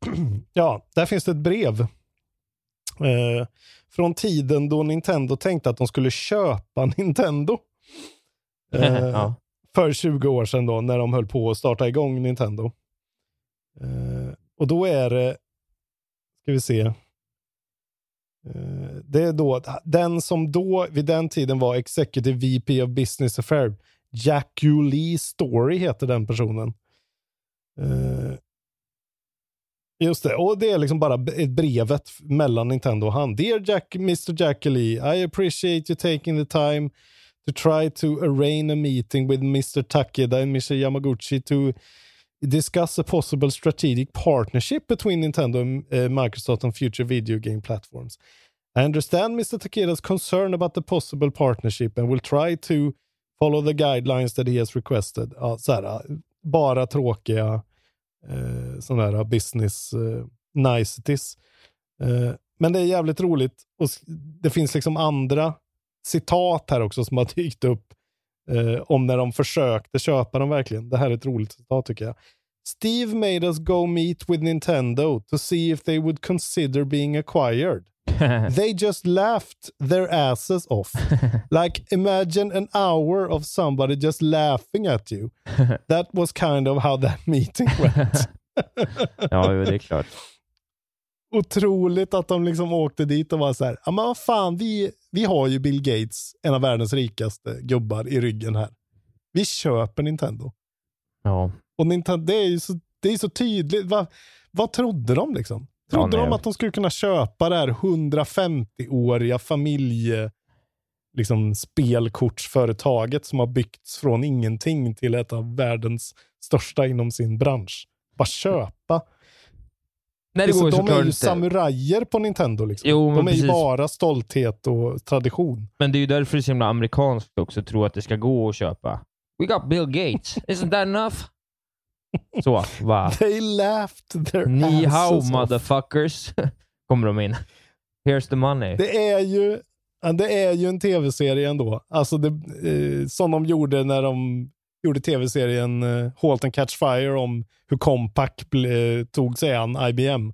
[CLEARS THROAT] Ja, där finns det ett brev. Eh, från tiden då Nintendo tänkte att de skulle köpa [LAUGHS] Nintendo. [LAUGHS] Eh, Ja. För 20 år sedan då, när de höll på att starta igång Nintendo. Eh, och då är det, ska vi se. Eh, det är då den som då vid den tiden var Executive VP of Business Affairs. Jack Lee Story heter den personen. Eh, just det, och det är liksom bara ett brevet mellan Nintendo och han. Dear Jack, Mr. Jack Lee, I appreciate you taking the time to try to arrange a meeting with Mr. Takeda and Mr. Yamaguchi to discuss a possible strategic partnership between Nintendo and uh, Microsoft on future video game platforms. I understand Mr. Takeda's concern about the possible partnership and will try to follow the guidelines that he has requested. Ja, så här, bara tråkiga eh, sådana här business eh, niceties. Eh, men det är jävligt roligt och det finns liksom andra citat här också som har dykt upp eh, om när de försökte köpa dem verkligen. Det här är ett roligt citat tycker jag. Steve made us go meet with Nintendo to see if they would consider being acquired. [LAUGHS] They just laughed their asses off. [LAUGHS] like imagine an hour of somebody just laughing at you. [LAUGHS] That was kind of how that meeting went. Ja, det är klart. Otroligt att de liksom åkte dit och var så här, ja men vad fan, vi, vi har ju Bill Gates, en av världens rikaste gubbar i ryggen här. Vi köper Nintendo. Ja. Och Nintendo, det är ju så, det är så tydligt. Va, vad trodde de liksom? Trodde Ja, de att de skulle kunna köpa det här 150-åriga familje liksom spelkortsföretaget som har byggts från ingenting till ett av världens största inom sin bransch? Bara köpa. Nej, det går ju de är ju inte. samurajer på Nintendo. Liksom. Jo, de är ju precis. bara stolthet och tradition. Men det är ju därför det är så himla amerikanskt också, att tro att det ska gå att köpa. We got Bill Gates. Isn't that enough? [LAUGHS] Så, va? They laughed their Ni hao motherfuckers. [LAUGHS] Kommer de in. Here's the money. Det är ju, det är ju en tv-serie ändå. Alltså det, eh, som de gjorde när de gjorde tv-serien eh, Halt and Catch Fire om hur Compaq ble, tog sig an IBM.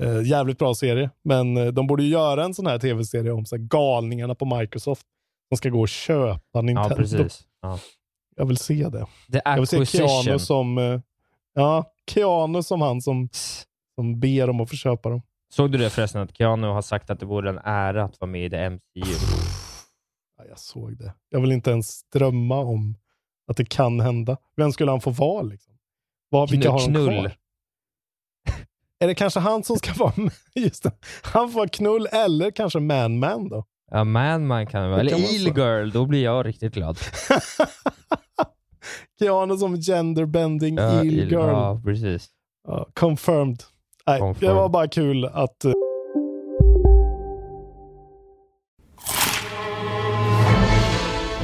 Eh, jävligt bra serie, men eh, de borde ju göra en sån här tv-serie om så här, galningarna på Microsoft. De ska gå och köpa Nintendo. Ja, precis. Ja. Jag vill se det. Jag vill se Keanu som, eh, ja, Keanu som han som, som ber om att få köpa dem. Såg du det förresten, att Keanu har sagt att det vore en ära att vara med i det MCU? Ja, jag såg det. Jag vill inte ens drömma om att det kan hända. Vem skulle han få vara? Liksom? Vad, vilka har de kvar? [LAUGHS] Är det kanske han som ska vara med? [LAUGHS] Just det. Han får vara knull eller kanske man-man då? Ja, Man-Man kan det vara. Eller. Eel-Girl, då blir jag riktigt glad. [LAUGHS] Keanu som genderbending Ja, eel Eel- girl. Ja, precis. Ja, confirmed. Nej, Det var bara kul att...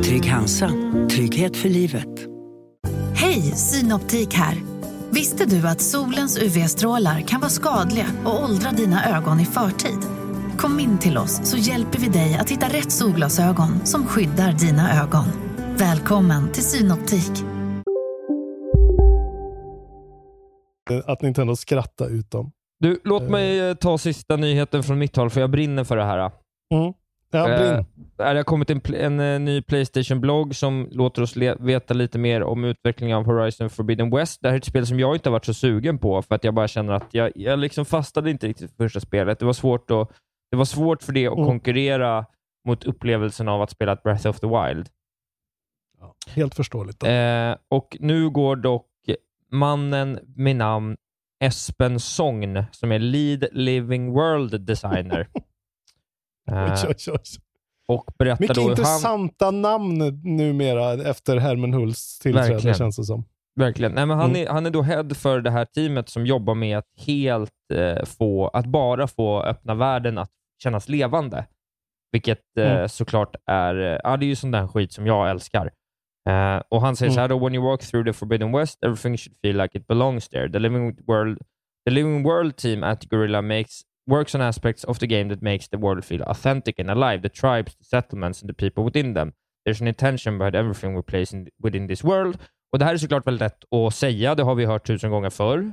Trygg Hansa. Trygghet för livet. Hej, Synoptik här. Visste du att solens UV-strålar kan vara skadliga och åldra dina ögon i förtid? Kom in till oss så hjälper vi dig att hitta rätt solglasögon som skyddar dina ögon. Välkommen till Synoptik. att Nintendo skrattar ut dem. Du, låt mig eh, ta sista nyheten från mitt håll, för jag brinner för det här. Mm. Ja, Eh. Det har kommit en, pl- en, eh, ny Playstation-blogg som låter oss le- veta lite mer om utvecklingen av Horizon Forbidden West. Det här är ett spel som jag inte har varit så sugen på, för att jag bara känner att jag, jag liksom fastade inte riktigt för första spelet. Det var svårt, att, det var svårt för det att Mm. konkurrera mot upplevelsen av att spela ett Breath of the Wild. Helt förståeligt. Eh, och nu går dock mannen med namn Espen Sogn, som är Lead Living World Designer. [LAUGHS] Eh, Oj, oj, oj. och berättar Mycket då hur han... intressanta namn numera efter Herman Hults tillträde Verkligen. känns det som. Verkligen. Nej, men han, Mm. är, han är då head för det här teamet som jobbar med att helt eh, få, att bara få öppna världen att kännas levande. Vilket eh, Mm. såklart är, eh, ja det är ju sån där skit som jag älskar. Eh, och han säger Mm. så här då, when you walk through the forbidden west, everything should feel like it belongs there. The living world, the living world team at Gorilla makes works on aspects of the game that makes the world feel authentic and alive. The tribes, the settlements and the people within them. There's an intention behind everything we place in, within this world. Och det här är såklart väldigt lätt att säga, det har vi hört tusen gånger förr.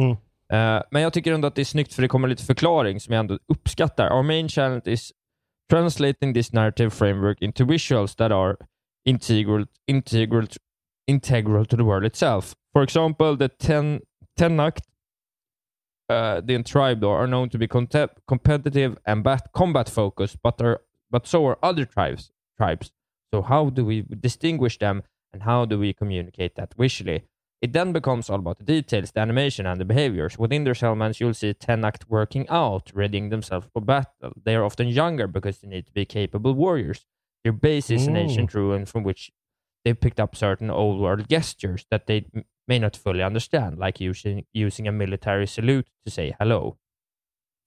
Mm. Eh, men jag tycker ändå att det är snyggt för det kommer lite förklaring som jag ändå uppskattar. Our main challenge is translating this narrative framework into visuals that are integral, integral, integral to the world itself. For example, the ten, ten act uh, the tribe though, are known to be competitive and bat- combat focused, but are but so are other tribes. Tribes. So how do we distinguish them, and how do we communicate that visually? It then becomes all about the details, the animation, and the behaviors. Within their settlements, you'll see Tenact working out, readying themselves for battle. They are often younger because they need to be capable warriors. Their base is an ancient ruin from which they've picked up certain old world gestures that they may not fully understand, like using using a military salute to say hello.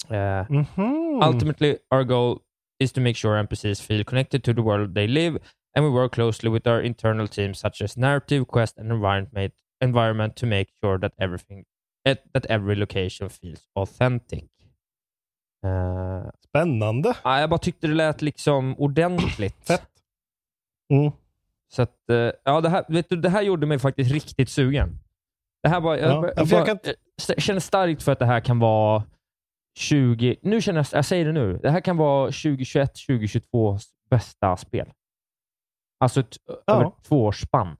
Uh, Mhm. Ultimately, our goal is to make sure NPCs feel connected to the world they live, and we work closely with our internal teams such as narrative, quest, and environment environment to make sure that everything eh, that every location feels authentic. Uh, Spännande. ja, jag bara tyckte det lät liksom ordentligt. Fett. Mm. Så att, eh, ja, det här, vet du, det här gjorde mig faktiskt riktigt sugen. Det här var, jag, Ja, jag, kan- jag st- känner starkt för att det här kan vara 20... Nu känner jag, jag säger det nu. Det här kan vara 2021, 2022 bästa spel. Alltså ett, Ja. över två års spann.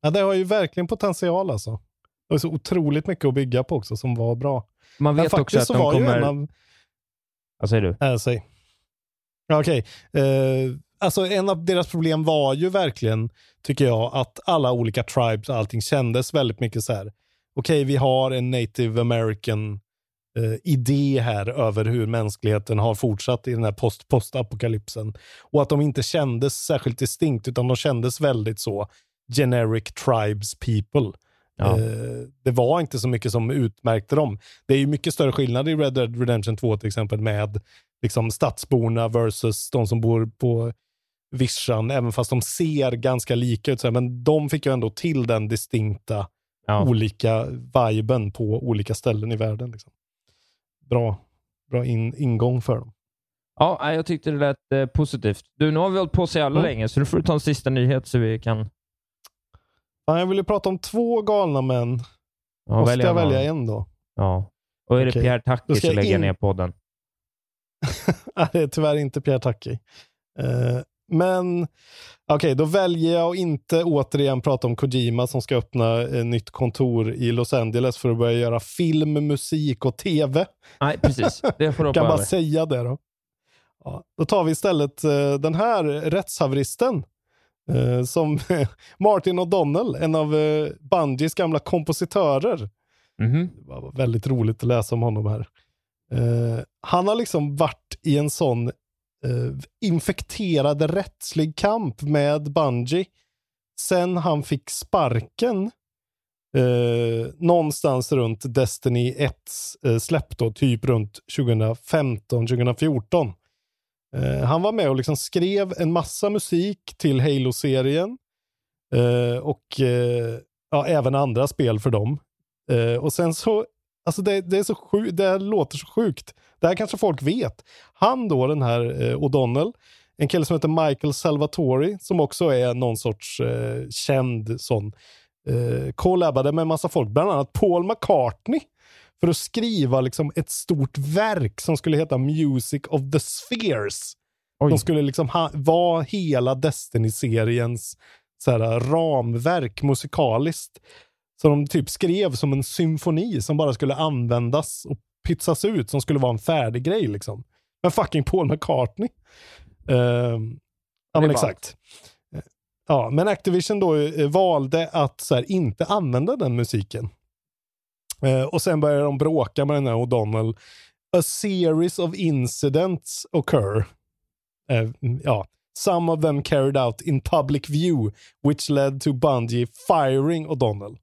Ja, det har ju verkligen potential alltså. Det är så otroligt mycket att bygga på också som var bra. Man vet också att de kommer... en av- Vad säger du? Äh, säg. Ja, Okej. Eh, alltså en av deras problem var ju verkligen, tycker jag, att alla olika tribes och allting kändes väldigt mycket så här. Okej, vi har en native american eh, idé här över hur mänskligheten har fortsatt i den här post postapokalypsen. Och att de inte kändes särskilt distinkt, utan de kändes väldigt så generic tribes people. Ja. Eh, det var inte så mycket som utmärkte dem. Det är ju mycket större skillnad i Red Dead Redemption 2 till exempel med liksom stadsborna versus de som bor på vischan, även fast de ser ganska lika ut. Men de fick ju ändå till den distinkta Ja. olika viben på olika ställen i världen. Liksom. Bra, bra in, ingång för dem. Ja, jag tyckte det lät eh, positivt. Du, nu har vi hållit på så jävla Mm. länge, så nu får du ta en sista nyhet så vi kan... Ja, jag vill ju prata om två galna män. Ja, Måste välja jag någon. välja en då? Ja. Och är det Okej. Pierre ska så lägger jag in- ner podden. [LAUGHS] Nej, det är tyvärr inte Pierre Taki. Eh, men okej, då väljer jag att inte återigen prata om Kojima som ska öppna ett nytt kontor i Los Angeles för att börja göra film, musik och tv. Nej, precis. Det får du kan bara säga det då. Ja, då tar vi istället eh, den här rättshaveristen. eh, som [LAUGHS] Martin O'Donnell, en av uh, Bungies gamla kompositörer. Mhm. Det var väldigt roligt att läsa om honom här. Eh, han har liksom varit i en sån Eh, infekterad rättslig kamp med Bungie sen han fick sparken eh, någonstans runt Destiny 1 eh, släpp då, typ runt 2015-2014. Eh, han var med och liksom skrev en massa musik till Halo-serien eh, och eh, ja, även andra spel för dem. Eh, och sen så, alltså det, det är så sjukt, det låter så sjukt. Det här kanske folk vet. Han då, den här eh, O'Donnell, en kille som heter Michael Salvatori, som också är någon sorts eh, känd sån, eh, collabade med en massa folk, bland annat Paul McCartney, för att skriva liksom ett stort verk som skulle heta Music of the Spheres. Oj. Som skulle liksom ha, vara hela Destiny-seriens så här, ramverk musikaliskt. Så de typ skrev som en symfoni som bara skulle användas och pytsas ut, som skulle vara en färdig grej liksom. Men fucking Paul McCartney. Ehm, ja men exakt. ja, men Activision då eh, valde att så här, inte använda den musiken. Eh, och sen började de bråka med den här O'Donnell. A series of incidents occur. Eh, ja. Some of them carried out in public view, which led to Bungie firing O'Donnell.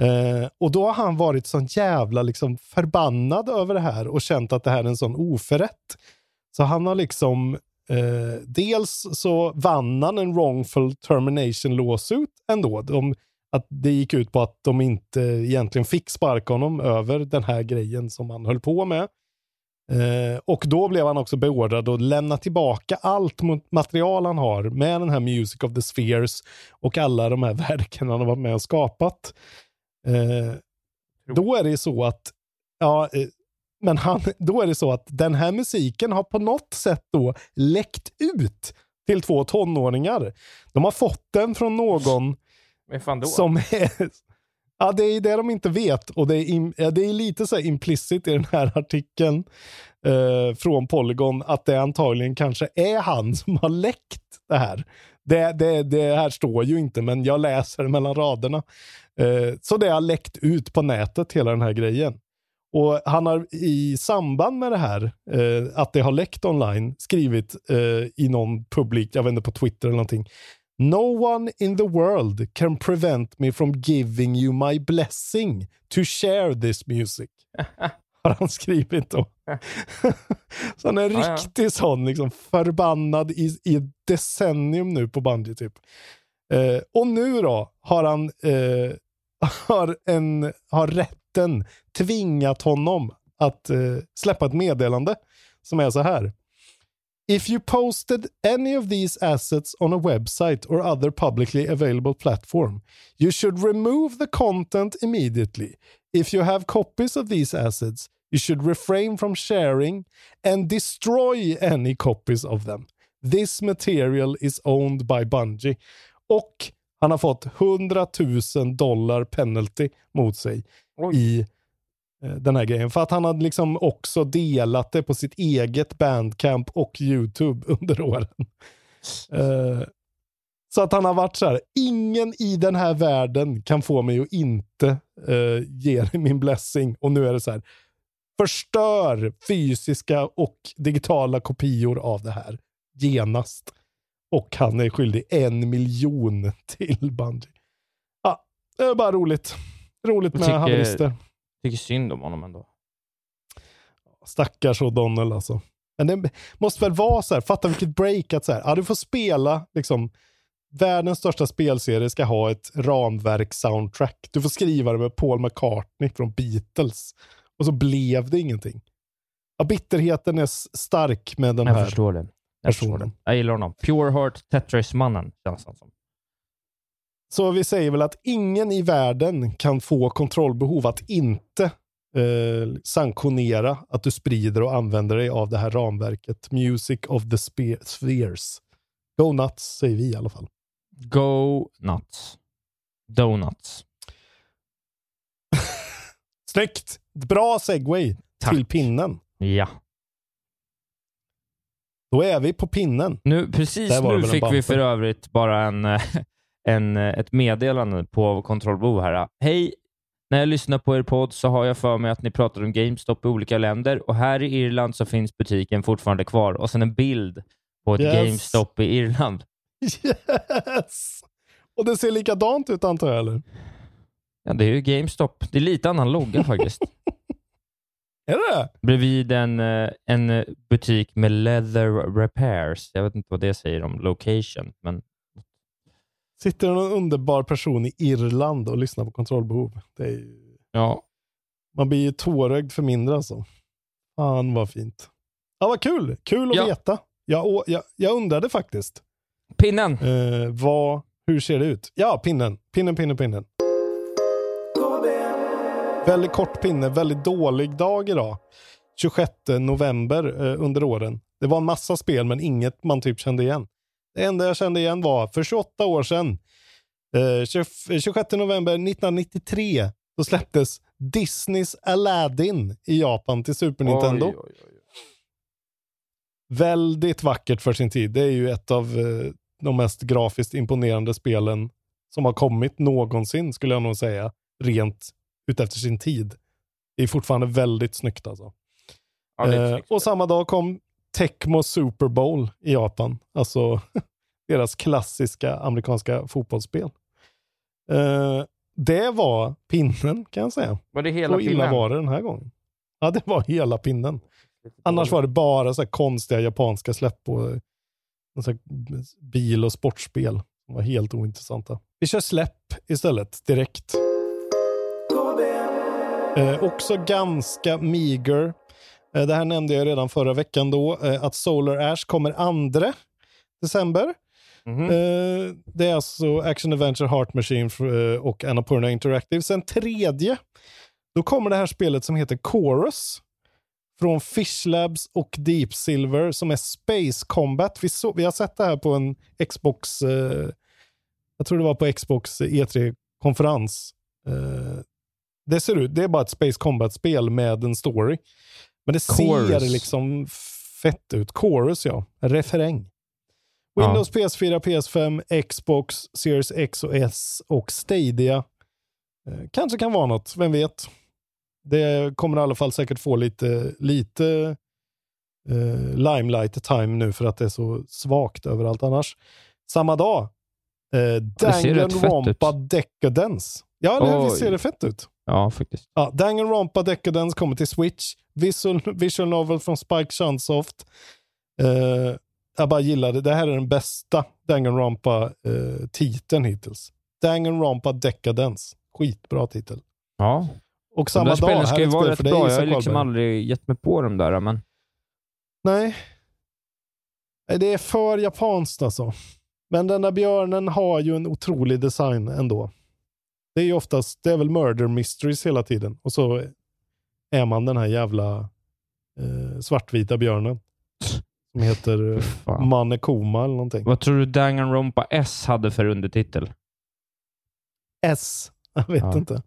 Eh, och då har han varit sån jävla liksom förbannad över det här och känt att det här är en sån oförrätt. Så han har liksom, eh, dels så vann han en wrongful termination lawsuit ändå. De, att det gick ut på att de inte egentligen fick sparka honom över den här grejen som han höll på med. Eh, och då blev han också beordrad att lämna tillbaka allt material han har med den här Music of the Spheres och alla de här [LAUGHS] verken han har varit med och skapat. Eh, då är det så att, ja, eh, men han, [LAUGHS] då är det så att den här musiken har på något sätt då läckt ut till två tonåringar. De har fått den från någon [LAUGHS] som är... [LAUGHS] Ja, det är det de inte vet och det är, in, det är lite så implicit i den här artikeln eh, från Polygon att det antagligen kanske är han som har läckt det här. Det, det, det här står ju inte, men jag läser mellan raderna. Eh, så det har läckt ut på nätet, hela den här grejen. Och han har i samband med det här, eh, att det har läckt online, skrivit eh, i någon publik, jag vet inte på Twitter eller någonting. No one in the world can prevent me from giving you my blessing to share this music. [LAUGHS] har han skrivit då. [LAUGHS] så han är en ja, riktig ja. sån, liksom, förbannad i, i ett decennium nu på Bungie typ. Eh, och nu då har han eh, [LAUGHS] har, en, har rätten tvingat honom att eh, släppa ett meddelande som är så här. If you posted any of these assets on a website or other publicly available platform, you should remove the content immediately. If you have copies of these assets, you should refrain from sharing and destroy any copies of them. This material is owned by Bungie. Och han har fått 100 000 dollar penalty mot sig Oj. i den här grejen. För att han hade liksom också delat det på sitt eget bandcamp och YouTube [LAUGHS] under åren. Uh, så att han har varit så här, ingen i den här världen kan få mig att inte uh, ge min blessing. Och nu är det så här, förstör fysiska och digitala kopior av det här genast. Och han är skyldig en miljon till Bungie. Ja, det är bara roligt. Roligt med haverister. Tycker synd om honom ändå. Stackars O'Donnell alltså. Men det måste väl vara så här, fatta vilket break att så här, ja, du får spela liksom världens största spelserie ska ha ett ramverk-soundtrack. Du får skriva det med Paul McCartney från Beatles. Och så blev det ingenting. Ja, bitterheten är stark med den jag här. Förstår det. Jag, förstår det. jag gillar honom. Pure Heart Tetris-mannen känns han som. Så vi säger väl att ingen i världen kan få kontrollbehov att inte eh, sanktionera att du sprider och använder dig av det här ramverket. Music of the Spheres. Go nuts, säger vi i alla fall. Go nuts. Donuts. [LAUGHS] Snyggt! Bra segway Tack. till pinnen. Ja. Då är vi på pinnen. Nu, precis nu fick vi för övrigt bara en, [LAUGHS] en, ett meddelande på kontrollbehov här. Hej! När jag lyssnar på er podd så har jag för mig att ni pratar om GameStop i olika länder och här i Irland så finns butiken fortfarande kvar och sen en bild på ett yes. GameStop i Irland. [LAUGHS] Yes! Och det ser likadant ut antar jag, eller? Ja, det är ju GameStop. Det är lite annan logga [LAUGHS] faktiskt. är det Bredvid en, eh, en butik med leather repairs. Jag vet inte vad det säger om location, men... Sitter någon underbar person i Irland och lyssnar på kontrollbehov. Det är ju... Ja. Man blir ju tårögd för mindre alltså. Fan vad fint. Ja, vad kul. Kul att ja. veta. Jag, jag, jag undrade faktiskt. Pinnen. Eh, vad, hur ser det ut? Ja, pinnen. Pinnen, pinnen, pinnen. Väldigt kort pinne, väldigt dålig dag idag. 26 november eh, under åren. Det var en massa spel, men inget man typ kände igen. Det enda jag kände igen var för 28 år sedan, eh, 26 november 1993, då släpptes Disneys Aladdin i Japan till Super Nintendo. Oj, oj, oj. Väldigt vackert för sin tid. Det är ju ett av eh, de mest grafiskt imponerande spelen som har kommit någonsin, skulle jag nog säga. Rent utefter sin tid. Det är fortfarande väldigt snyggt alltså. Ja, Eh, och samma dag kom Tecmo Super Bowl i Japan. Alltså [LAUGHS] deras klassiska amerikanska fotbollsspel. Eh, det var pinnen kan jag säga. Var det hela så illa pinnen? var det den här gången. Ja, det var hela pinnen. Annars var det bara så här konstiga japanska släpp på eh, så här bil och sportspel. De var helt ointressanta. Vi kör släpp istället, direkt. Eh, också ganska meager. Eh, det här nämnde jag redan förra veckan då, eh, att Solar Ash kommer 2 december. Mhm. Eh, det är alltså Action Adventure Heart Machine och Annapurna Interactive. Sen tredje, då kommer det här spelet som heter Chorus från Fish Labs och Deep Silver som är Space Combat. Vi, så, vi har sett det här på en Xbox, eh, jag tror det var på Xbox E3-konferens. Eh, det ser ut, det är bara ett Space Combat-spel med en story. Men det Chorus. ser liksom fett ut. Chorus ja, referäng. Windows, PS4, PS5, Xbox, Series X och S och Stadia. Eh, kanske kan vara något, vem vet? Det kommer i alla fall säkert få lite, lite eh, limelight time nu för att det är så svagt överallt annars. Samma dag, eh, Danganronpa Decadence. Ja? Oj. Visst ser det fett ut? Ja, faktiskt. Ja, Danganronpa Decadence kommer till Switch. Visual, visual novel från Spike Chunsoft. Eh, jag bara gillar det. Det här är den bästa Danganronpa-titeln hittills. Danganronpa Decadence. Skitbra titel. Ja. Och De samma där dag, spelen ska ju vara rätt bra. Jag har liksom aldrig gett mig på dem där, men... Nej. Nej, Det är för japanskt alltså. Men den där björnen har ju en otrolig design ändå. Det är ju oftast, det är väl murder mysteries hela tiden. Och så är man den här jävla eh, svartvita björnen. Som heter eh, Manekoma eller någonting. Vad tror du Danganronpa S hade för undertitel? S. [LAUGHS] Jag vet Ja. inte.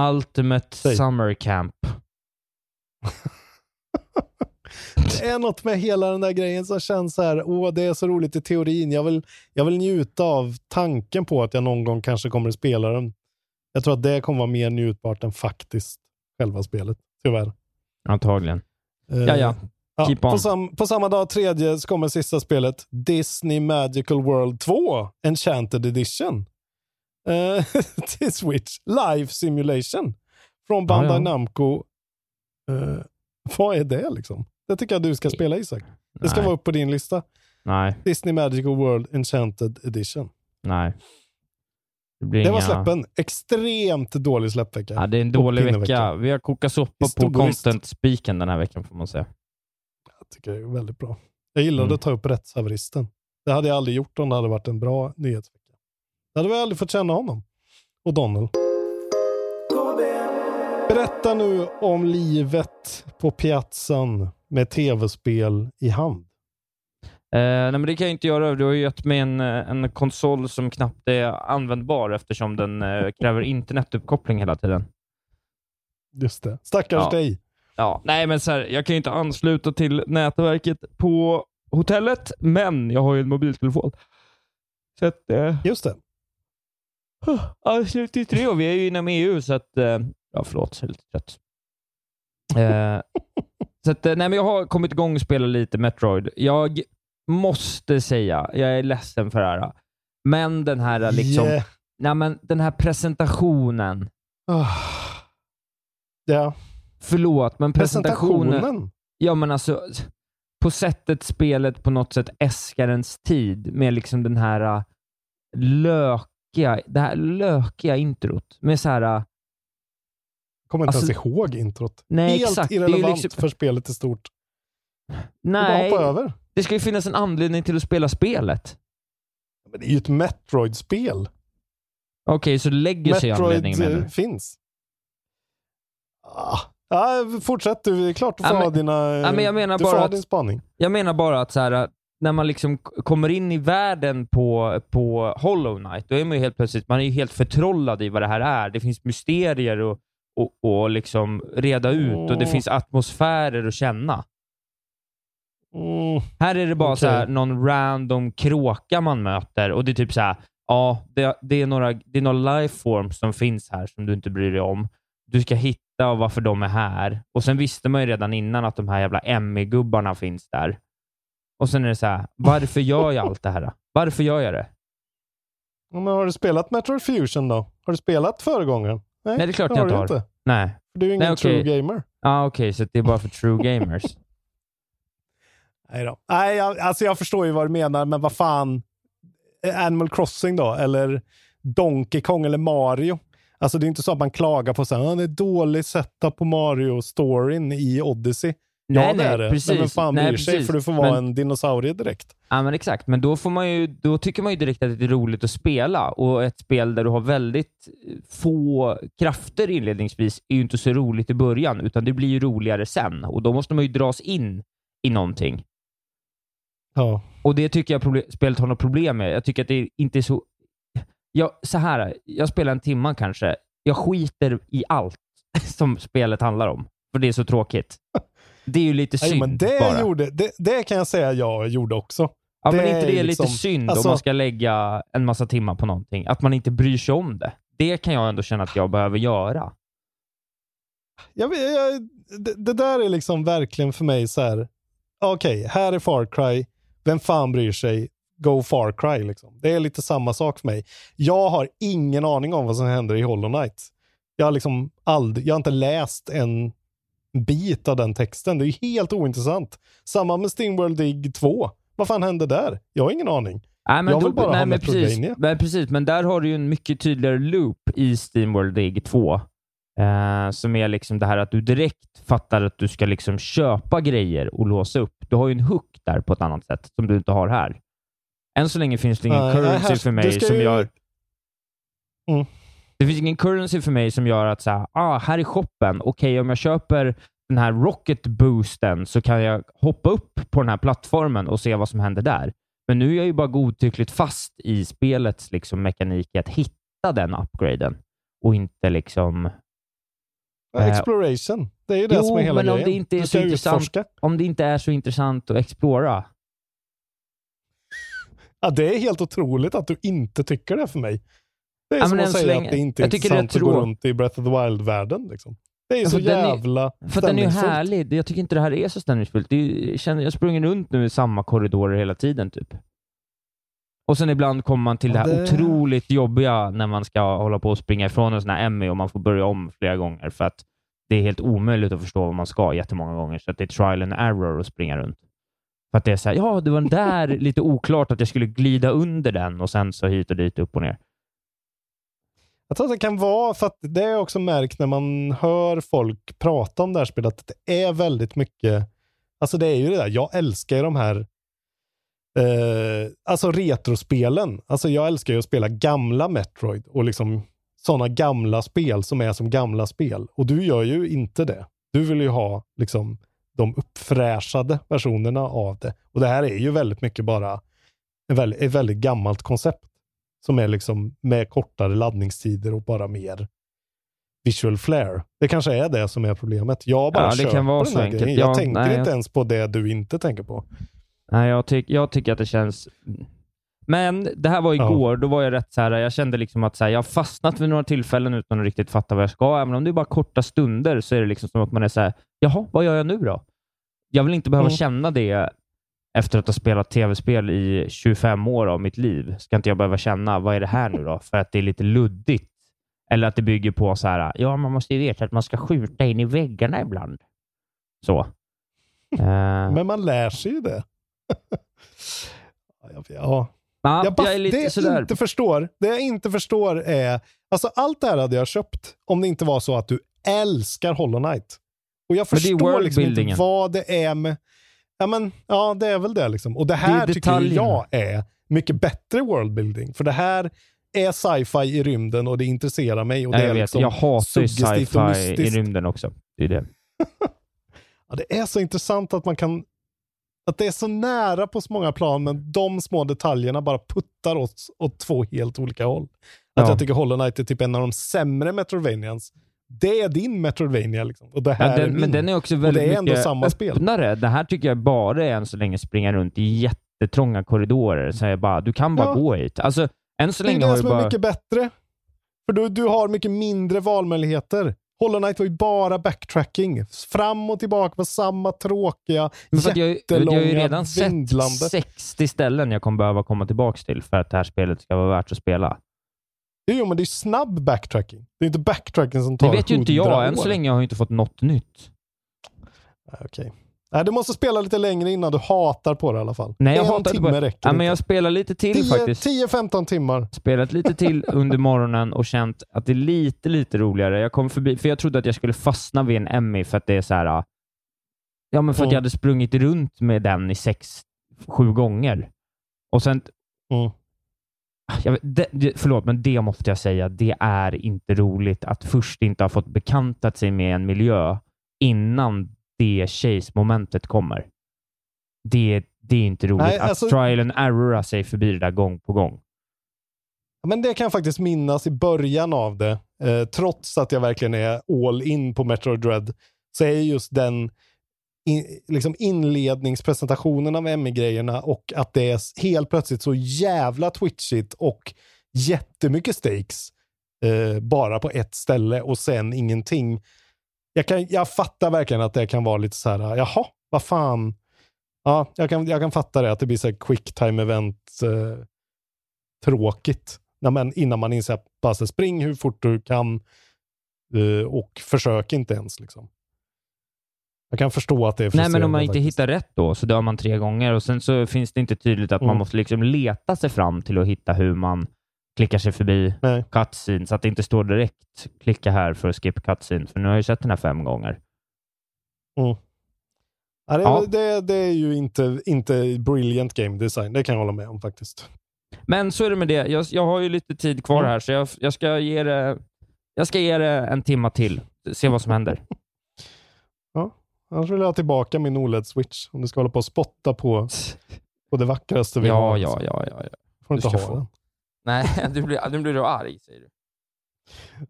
Ultimate Summer Camp. [LAUGHS] Det är något med hela den där grejen som känns så här, åh det är så roligt i teorin. Jag vill, jag vill njuta av tanken på att jag någon gång kanske kommer att spela den. Jag tror att det kommer vara mer njutbart än faktiskt själva spelet, tyvärr. Antagligen. Eh, Ja, ja. On. på, sam, på samma dag, tredje, så kommer sista spelet Disney Magical World 2 Enchanted Edition. Eh, [LAUGHS] till Switch. Live Simulation. Från Bandai Ja, ja. Namco. Eh, vad är det liksom? Det tycker jag du ska spela Isak. Det ska Nej. vara upp på din lista. Nej, Disney Magical World Enchanted Edition. nej. Det, blir Det var inga- släppen. Extremt dålig släppvecka. Ja, det är en dålig vecka. pinnevecka. Vi har kokat soppa på content-spiken den här veckan, får man säga. Jag tycker det är väldigt bra. Jag gillade Mm. att ta upp rättshaveristen. Det hade jag aldrig gjort om det hade varit en bra nyhetsvecka. Det hade vi aldrig fått känna honom. Och Donald. Berätta nu om livet på piazzan med tv-spel i hand. Eh, nej, men det kan jag inte göra. Du har ju gett mig en, eh, en konsol som knappt är användbar eftersom den eh, kräver internetuppkoppling hela tiden. Just det. Stackars Ja. dig. Ja, nej, men så här, jag kan ju inte ansluta till nätverket på hotellet, men jag har ju en mobiltelefon. Så att... Eh, Just det. anslutit till och vi är ju inom EU, så att... Eh, ja, förlåt, jag är lite trött. Eh, [LAUGHS] så att, eh, nej, men jag har kommit igång och spelat lite Metroid. Jag måste säga, jag är ledsen för det här, men den här liksom... Yeah. Nej, men den här presentationen. Ah. Ja. Förlåt, men presentationen... Presentationen. Ja, men alltså på sättet spelet på något sätt äskar ens tid med liksom den här äh, lökiga, det här lökiga introt. Med så här... Kommer inte Alltså- ens ihåg introt. Nej, Helt exakt. Irrelevant liksom- för spelet i stort. Nej, det ska ju finnas en anledning till att spela spelet. Men det är ju ett Metroid-spel. Okej, så legacy anledningen menar Metroid du? eh, finns. Ah. Ja, fortsätt du. Det är klart du får Ja, men- ha dina... ja, men jag menar bara att- din spaning. Jag menar bara att så här, när man liksom kommer in i världen på, på Hollow Knight, då är man ju helt plötsligt man är ju helt förtrollad i vad det här är. Det finns mysterier och, och, och liksom reda ut och det finns atmosfärer att känna. Mm, Här är det bara okej. så här, någon random kråka man möter och det är typ så här, ja, det, det, är några, det är några lifeforms som finns här som du inte bryr dig om. Du ska hitta varför de är här. Och sen visste man ju redan innan att de här jävla Emmy-gubbarna finns där. Och sen är det så här, varför gör jag allt det här? Varför gör jag det? Ja, Men har du spelat Metroid Fusion då? Har du spelat föregångaren? Nej, det är klart det jag inte har. Nej. För du är ingen Nej, okej. true gamer. Ja, okej, så det är bara för true gamers. [LAUGHS] Nej då. Nej, jag, alltså jag förstår ju vad du menar, men vad fan. Animal Crossing då? Eller Donkey Kong eller Mario? Alltså det är inte så att man klagar på så här, "Ah, det är dålig setup på Mario-storyn i Odyssey. Nej, ja, det nej, är det. precis. Men vem fan bryr Nej, sig? precis. För du får vara Men- en dinosaurie direkt. Ja, men exakt. Men då, får man ju, då tycker man ju direkt att det är roligt att spela och ett spel där du har väldigt få krafter inledningsvis är ju inte så roligt i början, utan det blir ju roligare sen och då måste man ju dras in i någonting. Ja. Och det tycker jag proble- spelet har något problem med. Jag tycker att det inte är så... Jag, så här, jag spelar en timma kanske. Jag skiter i allt [LAUGHS] som spelet handlar om, för det är så tråkigt. [LAUGHS] Det är ju lite Nej, synd men det, bara. gjorde, det, det kan jag säga jag gjorde också. Ja, men Det inte det är är lite liksom- synd alltså- om man ska lägga en massa timmar på någonting? Att man inte bryr sig om det. Det kan jag ändå känna att jag behöver göra. Jag, jag, det, det där är liksom verkligen för mig så här. Okej, här är Far Cry. Vem fan bryr sig? Go Far Cry liksom. Det är lite samma sak för mig. Jag har ingen aning om vad som händer i Hollow Knight. Jag har liksom aldrig, jag har inte läst en bit av den texten. Det är ju helt ointressant. Samma med Steamworld Dig 2. Vad fan hände där? Jag har ingen aning. Nej, men jag då, vill bara nej, ha men precis, men precis, men där har du ju en mycket tydligare loop i Steamworld Dig 2. Eh, som är liksom det här att du direkt fattar att du ska liksom köpa grejer och låsa upp. Du har ju en hook där på ett annat sätt som du inte har här. Än så länge finns det ingen Nej, currency här- för mig som ju- gör... Mm. Det finns ingen currency för mig som gör att så här, ah, här är shoppen. Okej, om jag köper den här rocket boosten så kan jag hoppa upp på den här plattformen och se vad som händer där. Men nu är jag ju bara godtyckligt fast i spelets liksom, mekanik i att hitta den upgraden och inte liksom... Ja, Eh, Exploration. Det är ju det jo, som är hela men om grejen. det, inte är Du så intressant, om det inte är så intressant att explora. Ja, det är helt otroligt att du inte tycker det för mig. Det är Ja, som att säga länge- att det inte är jag tycker det är intressant att gå runt i Breath of the Wild-världen. Liksom. Det är Ja, så för den är- jävla För att den är ju stämningsfullt. härlig. Jag tycker inte det här är så stämningsfullt. Det är, jag, känner, jag springer runt nu i samma korridorer hela tiden, typ. Och sen ibland kommer man till Ja, det här det- otroligt jobbiga när man ska hålla på och springa ifrån en sån här Emmy och man får börja om flera gånger för att det är helt omöjligt att förstå vad man ska jättemånga gånger. Så att det är trial and error att springa runt. För att det är så här, ja, det var den där lite oklart att jag skulle glida under den och sen så hit och dit, upp och ner. Jag tror att det kan vara, för att det har jag också märkt när man hör folk prata om det här spelet, att det är väldigt mycket, alltså det är ju det där, jag älskar ju de här, eh, alltså retrospelen. Alltså jag älskar ju att spela gamla Metroid och liksom sådana gamla spel som är som gamla spel. Och du gör ju inte det. Du vill ju ha liksom de uppfräschade versionerna av det. Och det här är ju väldigt mycket bara ett väldigt, ett väldigt gammalt koncept. Som är liksom med kortare laddningstider och bara mer visual flair. Det kanske är det som är problemet. Jag bara Ja, det köper kan vara den här grejen. Jag Ja, tänker nej, inte jag- ens på det du inte tänker på. Nej, jag, tyck, jag tycker att det känns... Men det här var igår, då var jag rätt så här, jag kände liksom att så här, jag har fastnat vid några tillfällen utan att riktigt fatta vad jag ska. Även om det är bara korta stunder så är det liksom som att man är så här, jaha, vad gör jag nu då? Jag vill inte behöva Mm. känna det efter att ha spelat tv-spel i 25 år av mitt liv. Ska inte jag behöva känna, vad är det här nu då? För att det är lite luddigt. Eller att det bygger på så här, ja, man måste ju veta att man ska skjuta in i väggarna ibland. Så. [LAUGHS] Eh, Men man lär sig ju det. [LAUGHS] ja, ja. ja, jag bara, jag det jag sådär. inte förstår, det jag inte förstår är, alltså allt det här hade jag köpt om det inte var så att du älskar Hollow Knight. Och jag förstår liksom inte vad det är med, ja men, ja det är väl det liksom. Och det Det här är tycker jag är mycket bättre worldbuilding. För det här är sci-fi i rymden och det intresserar mig. Och det jag är vet. liksom jag hatar ju sci-fi i rymden också. Det är det. [LAUGHS] Ja, det är så intressant att man kan att det är så nära på så många plan, men de små detaljerna bara puttar oss åt två helt olika håll. Att Ja. jag tycker Hollow Knight är typ en av de sämre Metrovanians Det är din Metroidvania liksom. Och det här Ja, den, är min. men den är också Och väldigt det är ändå samma spel. öppnare. Det här tycker jag bara är än så länge springa runt i jättetrånga korridorer. Så jag bara, du kan bara Ja. gå hit. Alltså, än så Det är länge det som är bara... mycket bättre. För du, du har mycket mindre valmöjligheter. Hollow Knight var ju bara backtracking. Fram och tillbaka på samma tråkiga, Men för jag, jättelånga, har ju redan sett vindlande. 60 ställen jag kommer behöva komma tillbaka till för att det här spelet ska vara värt att spela. Jo, men det är snabb backtracking. Det är inte backtracking som tar Det vet ju inte 100 jag. Än år. så länge har jag inte fått något nytt. Nej, Okej. Nej, du måste spela lite längre innan du hatar på det i alla fall. Nej, jag en hatar timme bara... räcker ja, men inte. Jag spelar lite till faktiskt. 10-15 timmar. Spelat lite till [LAUGHS] under morgonen och känt att det är lite, lite roligare. Jag kom förbi, för jag trodde att jag skulle fastna vid en Emmy för att det är så här... Ja, men för att Mm. jag hade sprungit runt med den i sex, sju gånger. Och sen... Mm. Jag vet, det, det, förlåt, men det måste jag säga. Det är inte roligt att först inte ha fått bekantat sig med en miljö innan det chase-momentet kommer. Det, det är inte roligt Nej, att alltså- trial and errora sig förbi det där gång på gång. Men det kan jag faktiskt minnas i början av det. Eh, trots att jag verkligen är all in på Metroid Dread så är just den in, liksom inledningspresentationen av Emmy-grejerna och att det är helt plötsligt så jävla twitchigt och jättemycket stakes eh, bara på ett ställe och sen ingenting. Jag, kan, jag fattar verkligen att det kan vara lite så här, jaha, vad fan. Ja, jag kan, jag kan fatta det, att det blir så här quick time event eh, tråkigt. Ja, men innan man inser att bara spring hur fort du kan eh, och försök inte ens. Liksom. Jag kan förstå att det är Nej, men om man inte faktiskt. hittar rätt då så dör man tre gånger och sen så finns det inte tydligt att man Mm. måste liksom leta sig fram till att hitta hur man klickar sig förbi Nej. cutscene så att det inte står direkt klicka här för att skip cutscene. För nu har jag ju sett den här fem gånger. Mm. Ja, det, Ja. Det, det är ju inte, inte brilliant game design, det kan jag hålla med om faktiskt. Men så är det med det. Jag, jag har ju lite tid kvar Mm. här så jag, jag, ska ge det, jag ska ge det en timma till. Se vad som händer. Annars vill jag ha tillbaka min OLED-switch om du ska hålla på och spotta på, på det vackraste vi Ja, har. ja, ja, ja, ja. får Du inte ha få. den. Nej, [LAUGHS] du blir, nu blir du arg säger du.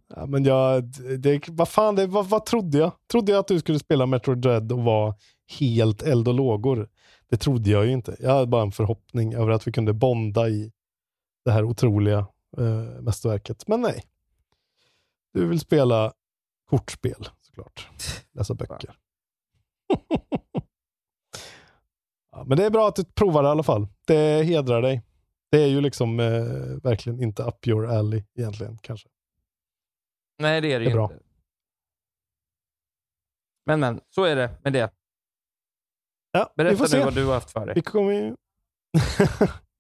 Ja, men jag, det, vad fan, det, vad, vad trodde jag? Trodde jag att du skulle spela Metroid Dread och vara helt eld och lågor? Det trodde jag ju inte. Jag hade bara en förhoppning över att vi kunde bonda i det här otroliga eh, mästerverket. Men nej. Du vill spela kortspel såklart. Läsa böcker. [LAUGHS] men det är bra att du provar det i alla fall. Det hedrar dig. Det är ju liksom eh, verkligen inte up your alley egentligen kanske. Nej, det är det, Det är ju bra. inte. Men, men, så är det med det. Ja, vi Berätta får se. nu vad du har haft för dig. Vi kommer ju...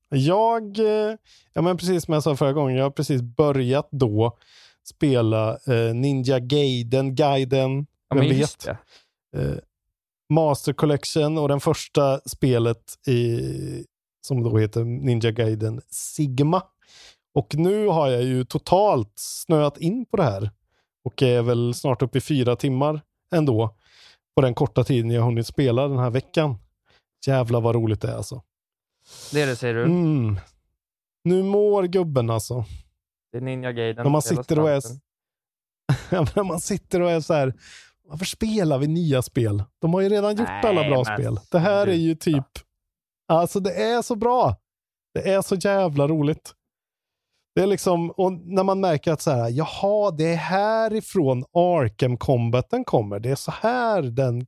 [LAUGHS] jag, eh, ja men precis som jag sa förra gången, jag har precis börjat då spela eh, Ninja Gaiden, Gaiden, Ja, vem vet? Eh, Master Collection och den första spelet i, som då heter Ninja Gaiden Sigma. Och nu har jag ju totalt snöat in på det här och är väl snart uppe i fyra timmar ändå på den korta tiden jag hunnit spela den här veckan. Jävlar vad roligt det är alltså. Det är det säger du. Mm. Nu mår gubben alltså. Det är Ninja Gaiden. När man sitter och är, [LAUGHS] när man sitter och är så här, varför spelar vi nya spel? De har ju redan gjort Nej, alla bra spel. Det här är ju typ, alltså det är så bra. Det är så jävla roligt. Det är liksom, och när man märker att så här, jaha, det är härifrån Arkham Combaten kommer. Det är så här den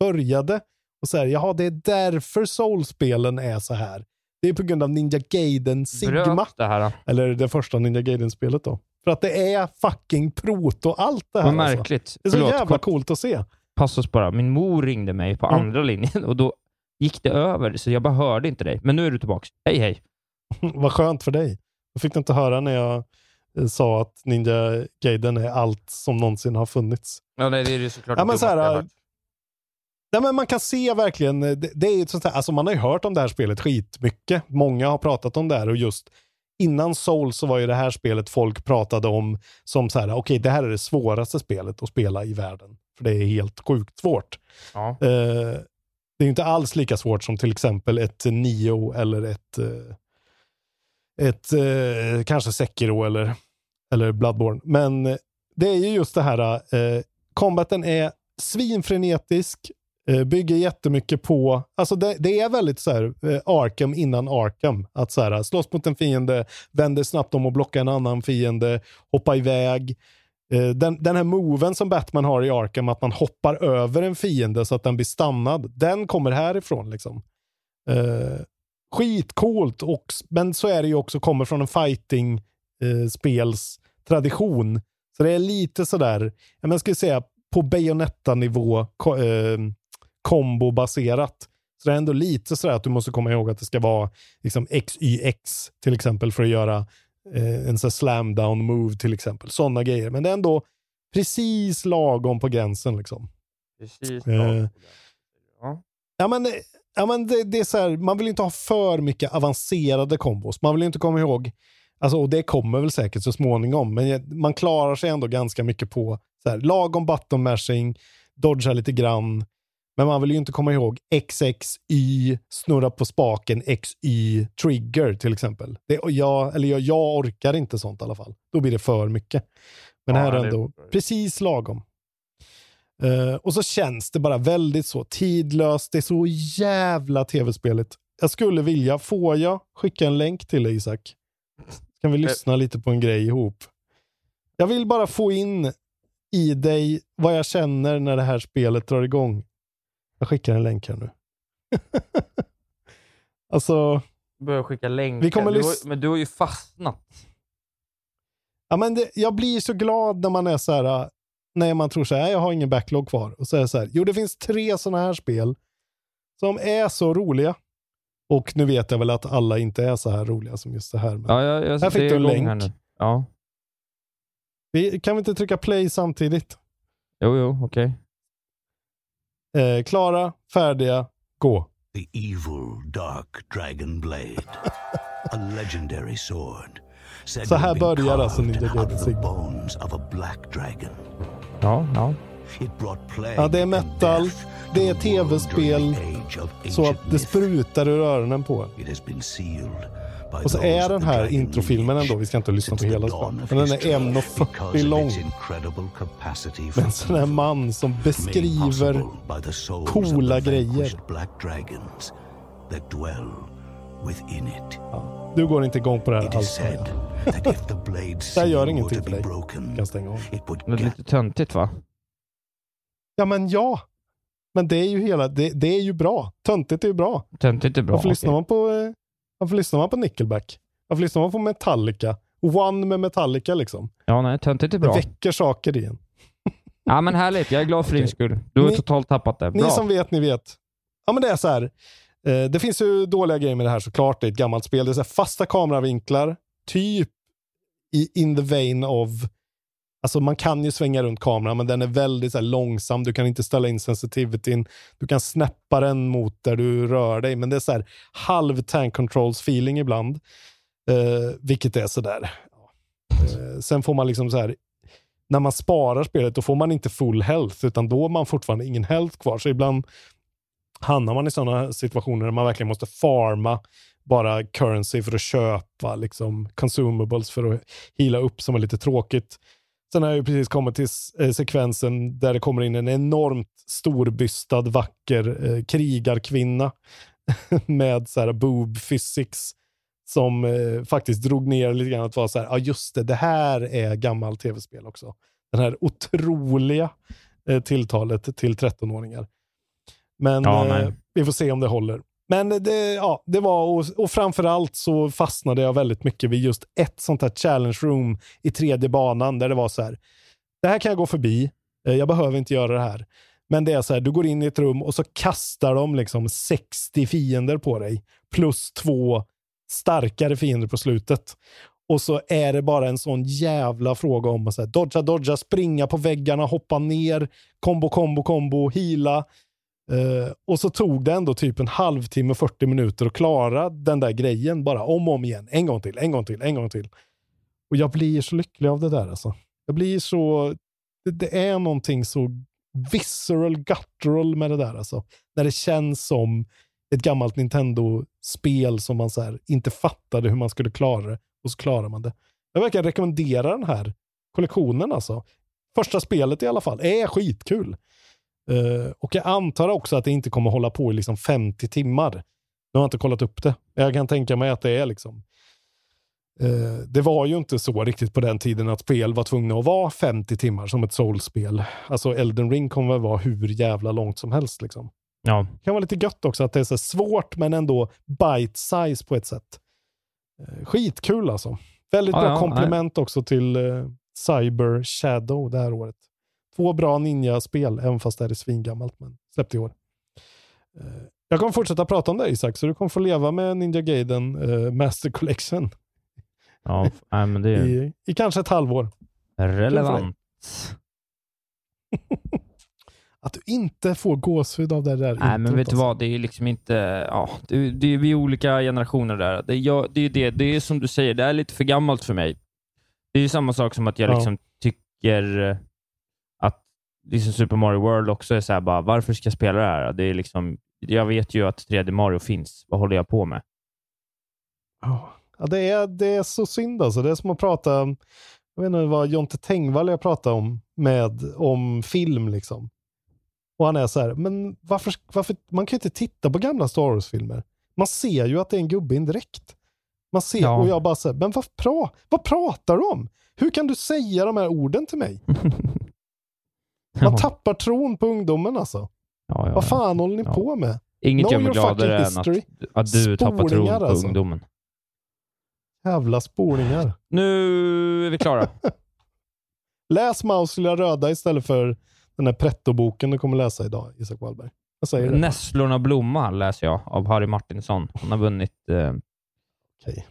började. Och så här, jaha, det är därför Soul-spelen är så här. Det är på grund av Ninja Gaiden Sigma. Det här. Eller det första Ninja Gaiden-spelet då. För att det är fucking proto allt det här. Vad alltså. märkligt. Det är så Förlåt, jävla kort coolt att se. passus bara. Min mor ringde mig på Mm. andra linjen och då gick det över, så jag bara hörde inte dig. Men nu är du tillbaka. Hej, hej. [LAUGHS] Vad skönt för dig. Jag fick inte höra när jag eh, sa att Ninja Gaiden är allt som någonsin har funnits. Ja, nej, det är ju såklart Ja, men så här. Nej, men man kan se verkligen, eh, det, det är ett sånt här, alltså man har ju hört om det här spelet skitmycket. Många har pratat om det här och just innan Soul så var ju det här spelet folk pratade om som så här, okej det här är det svåraste spelet att spela i världen. För det är helt sjukt svårt. Ja. Eh, det är inte alls lika svårt som till exempel ett Nio eller ett, eh, ett eh, kanske Sekiro eller, eller Bloodborne. Men det är ju just det här, combaten är svinfrenetisk, Eh, bygger jättemycket på, alltså det, det är väldigt så här eh, Arkham innan Arkham. Att så här, slåss mot en fiende, vänder snabbt om och blocka en annan fiende, hoppa iväg. Eh, den, den här moven som Batman har i Arkham, att man hoppar över en fiende så att den blir stannad, den kommer härifrån. liksom. Eh, skitcoolt, och, men så är det ju också, kommer från en fighting eh, spels tradition. Så det är lite sådär, jag ska säga på Bayonetta-nivå eh, kombobaserat. Så det är ändå lite sådär att du måste komma ihåg att det ska vara liksom XYX till exempel för att göra eh, en sån slam down move till exempel. Sådana grejer. Men det är ändå precis lagom på gränsen liksom. Precis. Eh, Ja. Ja, men, ja, men det, det är så här, man vill inte ha för mycket avancerade kombos. Man vill inte komma ihåg, alltså, och det kommer väl säkert så småningom, men man klarar sig ändå ganska mycket på så här, lagom button mashing, dodga lite grann, men man vill ju inte komma ihåg XXY, snurra på spaken, XY, trigger till exempel. Det, jag, eller jag, jag orkar inte sånt i alla fall. Då blir det för mycket. Men Ja, här är det- ändå precis lagom. Eh, och så känns det bara väldigt så tidlöst. Det är så jävla tv-spelet. Jag skulle vilja, får jag skicka en länk till dig Isak? Kan vi lyssna lite på en grej ihop? Jag vill bara få in i dig vad jag känner när det här spelet drar igång. Jag skickar en länk här nu. [LAUGHS] alltså, Börjar skicka länkar. Vi kommer du har, men du har ju fastnat. ja, men det, jag blir så glad när man är så här, när man tror så här, "Nej, jag har ingen backlog kvar. Och så är det så här, jo det finns tre sådana här spel som är så roliga. Och nu vet jag väl att alla inte är så här roliga som just det här. Men Ja, jag, jag, här fick du en länk. Ja. Vi, kan vi inte trycka play samtidigt? Jo, jo, okej. Eh, klara, färdiga, gå. The evil dark dragon blade. a legendary sword. Så här börjar alltså Ninja Gaiden of the Sigma. bones of a black dragon. Ja, ja. Ja, det är metal, det är tv-spel, så att det sprutar ur öronen på en. Och så är den här introfilmen ändå, vi ska inte lyssna på hela men den är history 1,40 because of lång. Med en sån här man som beskriver coola grejer. it. Du går inte igång på det här alls. said that if the blade's [LAUGHS] Det här gör ingenting för dig. broken, Kan stänga av. Det är lite töntigt va? Ja, men ja. Men det är ju hela, det, det är ju bra. Töntigt är ju bra. Töntigt är bra. Varför, lyssnar man på, eh, varför lyssnar man på Nickelback? Varför lyssnar man på Metallica? One med Metallica liksom. Ja, nej, töntigt är Det bra. väcker saker i en. Ja, men härligt. Jag är glad för din skull. Du har Ni- totalt tappat det. Bra. Ni som vet, ni vet. Ja, men det är så här. Eh, det finns ju dåliga grejer med det här såklart. Det är ett gammalt spel. Det är fasta kameravinklar. Typ i in the vein of... Alltså man kan ju svänga runt kameran, men den är väldigt så här, långsam. Du kan inte ställa in sensitivityn. Du kan snäppa den mot där du rör dig, men det är så här halv tank controls feeling ibland. Eh, vilket är sådär. där. Eh, sen får man liksom så här när man sparar spelet då får man inte full health utan då har man fortfarande ingen health kvar. Så ibland hamnar man i sådana situationer där man verkligen måste farma bara currency för att köpa liksom consumables för att hila upp som är lite tråkigt. Sen har jag ju precis kommit till eh, sekvensen där det kommer in en enormt storbystad, vacker eh, krigarkvinna [LAUGHS] med så här boob physics som eh, faktiskt drog ner lite grann att vara så här, ja just det, det här är gammal tv-spel också. Den här otroliga eh, tilltalet till 13-åringar. Men Ja, eh, vi får se om det håller. Men det, ja, det var, och, och framförallt så fastnade jag väldigt mycket vid just ett sånt här challenge room i tredje banan där det var så här, det här kan jag gå förbi, eh, jag behöver inte göra det här. Men det är så här, du går in i ett rum och så kastar de liksom 60 fiender på dig, plus två starkare fiender på slutet. Och så är det bara en sån jävla fråga om att så här, dodga, dodga, springa på väggarna, hoppa ner, kombo, kombo, kombo, hila. Uh, och så tog det ändå typ en halvtimme, 40 minuter att klara den där grejen bara om och om igen. En gång till, en gång till, en gång till. Och jag blir så lycklig av det där alltså. Jag blir så... Det, det är någonting så visceral, guttural med det där alltså. När det känns som ett gammalt Nintendo-spel som man så här inte fattade hur man skulle klara det och så klarar man det. Jag verkar rekommendera den här kollektionen alltså. första spelet i alla fall, är skitkul. Eh, och jag antar också att det inte kommer hålla på i liksom 50 timmar. Nu har jag inte kollat upp det. Jag kan tänka mig att det är liksom Eh, det var ju inte så riktigt på den tiden att spel var tvungna att vara 50 timmar som ett soulspel. Alltså Elden Ring kommer väl vara hur jävla långt som helst. Liksom. Ja. Det kan vara lite gött också att det är så svårt men ändå bite size på ett sätt. Eh, skitkul alltså. Väldigt Ja, bra ja, komplement också till Cyber Shadow det här året. Två bra ninja-spel, även fast det här är svingammalt, men släppt i år. Eh, jag kommer fortsätta prata om det Isak, så du kommer få leva med Ninja Gaiden eh, Master Collection Ja, [LAUGHS] men det är i, i kanske ett halvår. relevant. [LAUGHS] Att du inte får gåshud av det där Nej, men vet du alltså. vad? Det är liksom inte... Ja, det, det, vi är olika generationer där. Det, jag, det, är det, det är som du säger, det är lite för gammalt för mig. Det är ju samma sak som att jag Ja. liksom tycker eh, att liksom Super Mario World också är så här bara, varför ska jag spela det här? Det är liksom, jag vet ju att 3D Mario finns. Vad håller jag på med? Ja, det, är, det är så synd alltså. Det är som att prata, jag vet inte vad Jonte Tengvall jag pratade om, med, om film liksom. Och han är så här, men varför, varför, man kan ju inte titta på gamla Star Wars-filmer. Man ser ju att det är en gubbe i en dräkt. Man ser, Ja. och jag bara säger, men vad, pra, vad pratar du om? Hur kan du säga de här orden till mig? [LAUGHS] Man tappar tron på ungdomen alltså. Ja, ja, Vad fan håller ni på med? Inget Know gör mig gladare än att, att du tappar tron på alltså. ungdomen. Jävla spolingar. Nu är vi klara. [LAUGHS] Läs Maus lilla röda istället för den här pretto-boken du kommer läsa idag, Isak Wahlberg. Jag säger det. Nässlorna blomma läser jag av Harry Martinsson. Han har vunnit eh, Okej.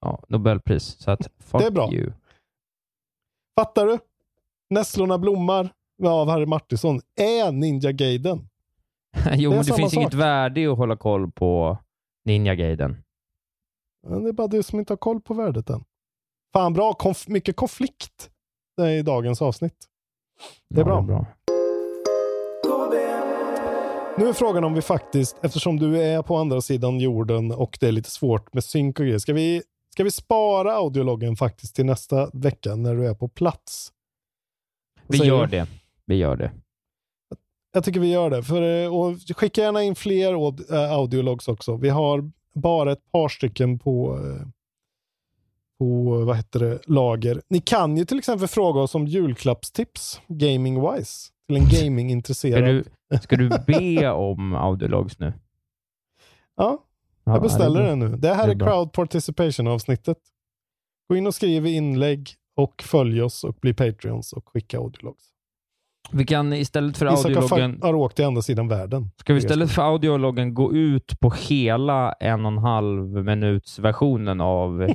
ja, Nobelpris. Så att, fuck Det är bra. you. Fattar du? Nässlorna blommar av Harry Martinsson är Ninja Gaiden. [LAUGHS] jo, Det men det finns sak. inget värde i att hålla koll på Ninja Gaiden. Men det är bara du som inte har koll på värdet än. Fan bra, konf- mycket konflikt i dagens avsnitt. Det är Ja, bra. Det är bra. Nu är frågan om vi faktiskt, eftersom du är på andra sidan jorden och det är lite svårt med synk och grejer, ska vi, ska vi spara audiologgen faktiskt till nästa vecka när du är på plats? Vi gör det. Vi gör det. Jag tycker vi gör det. För, eh, och skicka gärna in fler äh, audiologs också. Vi har bara ett par stycken på, eh, på vad heter det, lager. Ni kan ju till exempel fråga oss om julklappstips, gaming-wise, till en Ska [LAUGHS] gaming-intresserad. du, [LAUGHS] ska du be om audiologs nu? Ja, Ja, jag beställer det det nu. Det här Det är, är crowd participation-avsnittet. Gå in och skriv inlägg och följ oss och bli Patreons och skicka audiologs. Vi kan istället för Isak fa- har åkt till andra sidan världen. Ska vi istället för audiologgen gå ut på hela en och en halv minuts versionen av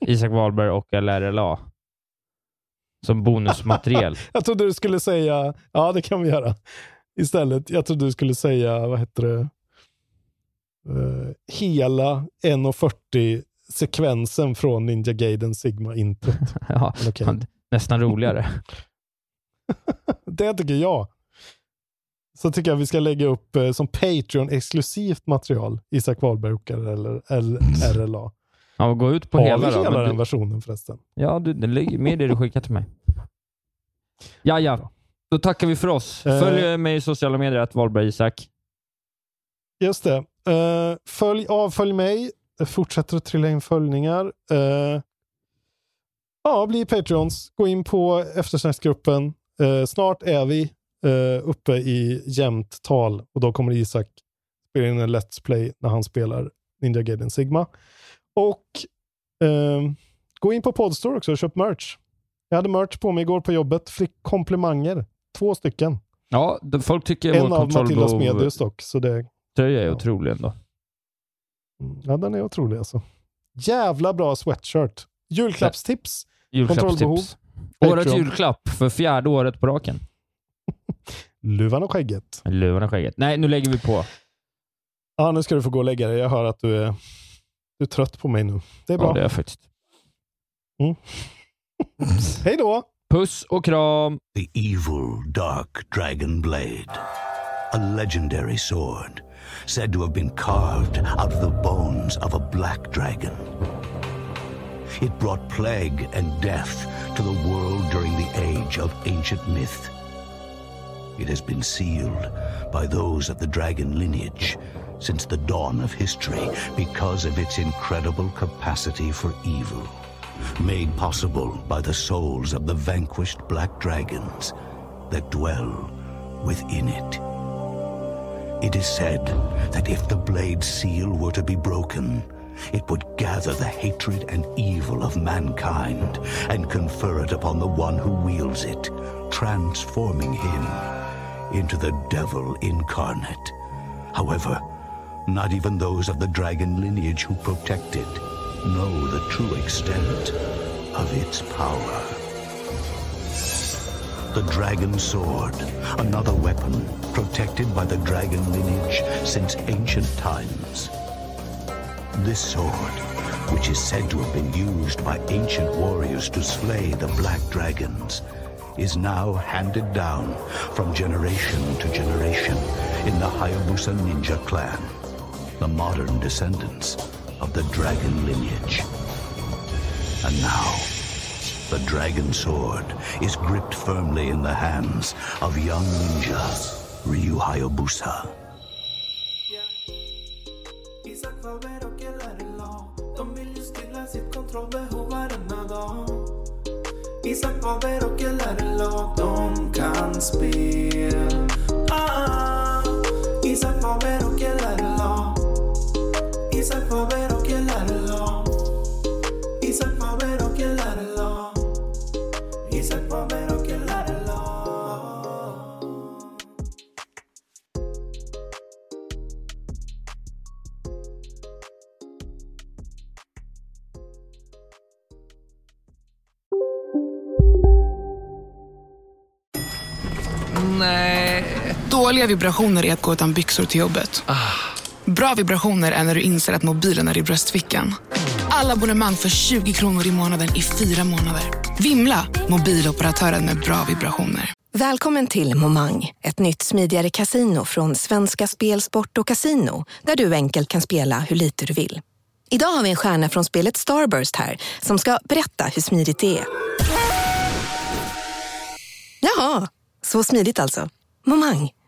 Isak Wahlberg och LRLA? Som bonusmaterial. [LAUGHS] Jag trodde du skulle säga, ja det kan vi göra. Istället, jag trodde du skulle säga, vad heter det, Eh, hela 1.40 sekvensen från Ninja Gaiden Sigma introt. [LAUGHS] ja, Okej. Nästan roligare. [LAUGHS] [LAUGHS] Det tycker jag. Så tycker jag vi ska lägga upp eh, som Patreon-exklusivt material, Isak Wahlberg och eller RLA. Ja, gå ut på Har hela vi då. hela men den du, versionen förresten? ja, du, den ligger med det du skickat till mig. Ja, ja. Då tackar vi för oss. Eh. Följ mig i sociala medier, att Wahlberg Isak. Just det. Eh, följ, avfölj mig. Det fortsätter att trilla in följningar. Eh, ja, bli Patreons. Gå in på eftersnacksgruppen. Eh, snart är vi eh, uppe i jämnt tal och då kommer Isak spela in en Let's Play när han spelar Ninja Gaiden Sigma. Och eh, gå in på Podstore också och köp merch. Jag hade merch på mig igår på jobbet. Fick komplimanger. Två stycken. Ja, folk tycker En av Matildas kontrollbehov Medius dock. Så det, tröja är otrolig ändå. Ja, den är otrolig alltså. Jävla bra sweatshirt. Julklappstips. Kontrollbehov. Årets julklapp för fjärde året på raken. Luvan och skägget. Luvan och skägget. Nej, nu lägger vi på. Ja, nu ska du få gå och lägga dig. Jag hör att du är, du är trött på mig nu. Det är Ja, bra. det är jag faktiskt. Mm. [LAUGHS] Hej då! Puss och kram! The evil, dark dragon blade. A legendary sword said to have been carved out of the bones of a black dragon. It brought plague and death to the world during the age of ancient myth. It has been sealed by those of the dragon lineage since the dawn of history because of its incredible capacity for evil, made possible by the souls of the vanquished black dragons that dwell within it. It is said that if the blade seal were to be broken, it would gather the hatred and evil of mankind and confer it upon the one who wields it, transforming him into the devil incarnate. However, not even those of the dragon lineage who protect it know the true extent of its power. The dragon sword, another weapon protected by the dragon lineage since ancient times. This sword, which is said to have been used by ancient warriors to slay the black dragons, is now handed down from generation to generation in the Hayabusa ninja clan, the modern descendants of the dragon lineage. And now, the dragon sword is gripped firmly in the hands of young ninja Ryu Hayabusa. Vibrationer är att gå utan byxor till jobbet. Bra vibrationer är när du inser att mobilen är i bröstfickan. Alla abonnemang för 20 kronor i månaden i fyra månader. Vimla! Mobiloperatören med bra vibrationer. Välkommen till Momang, ett nytt smidigare casino från Svenska Spel, Sport och Casino där du enkelt kan spela hur lite du vill. Idag har vi en stjärna från spelet Starburst här som ska berätta hur smidigt det är. Jaha, så smidigt alltså. Momang,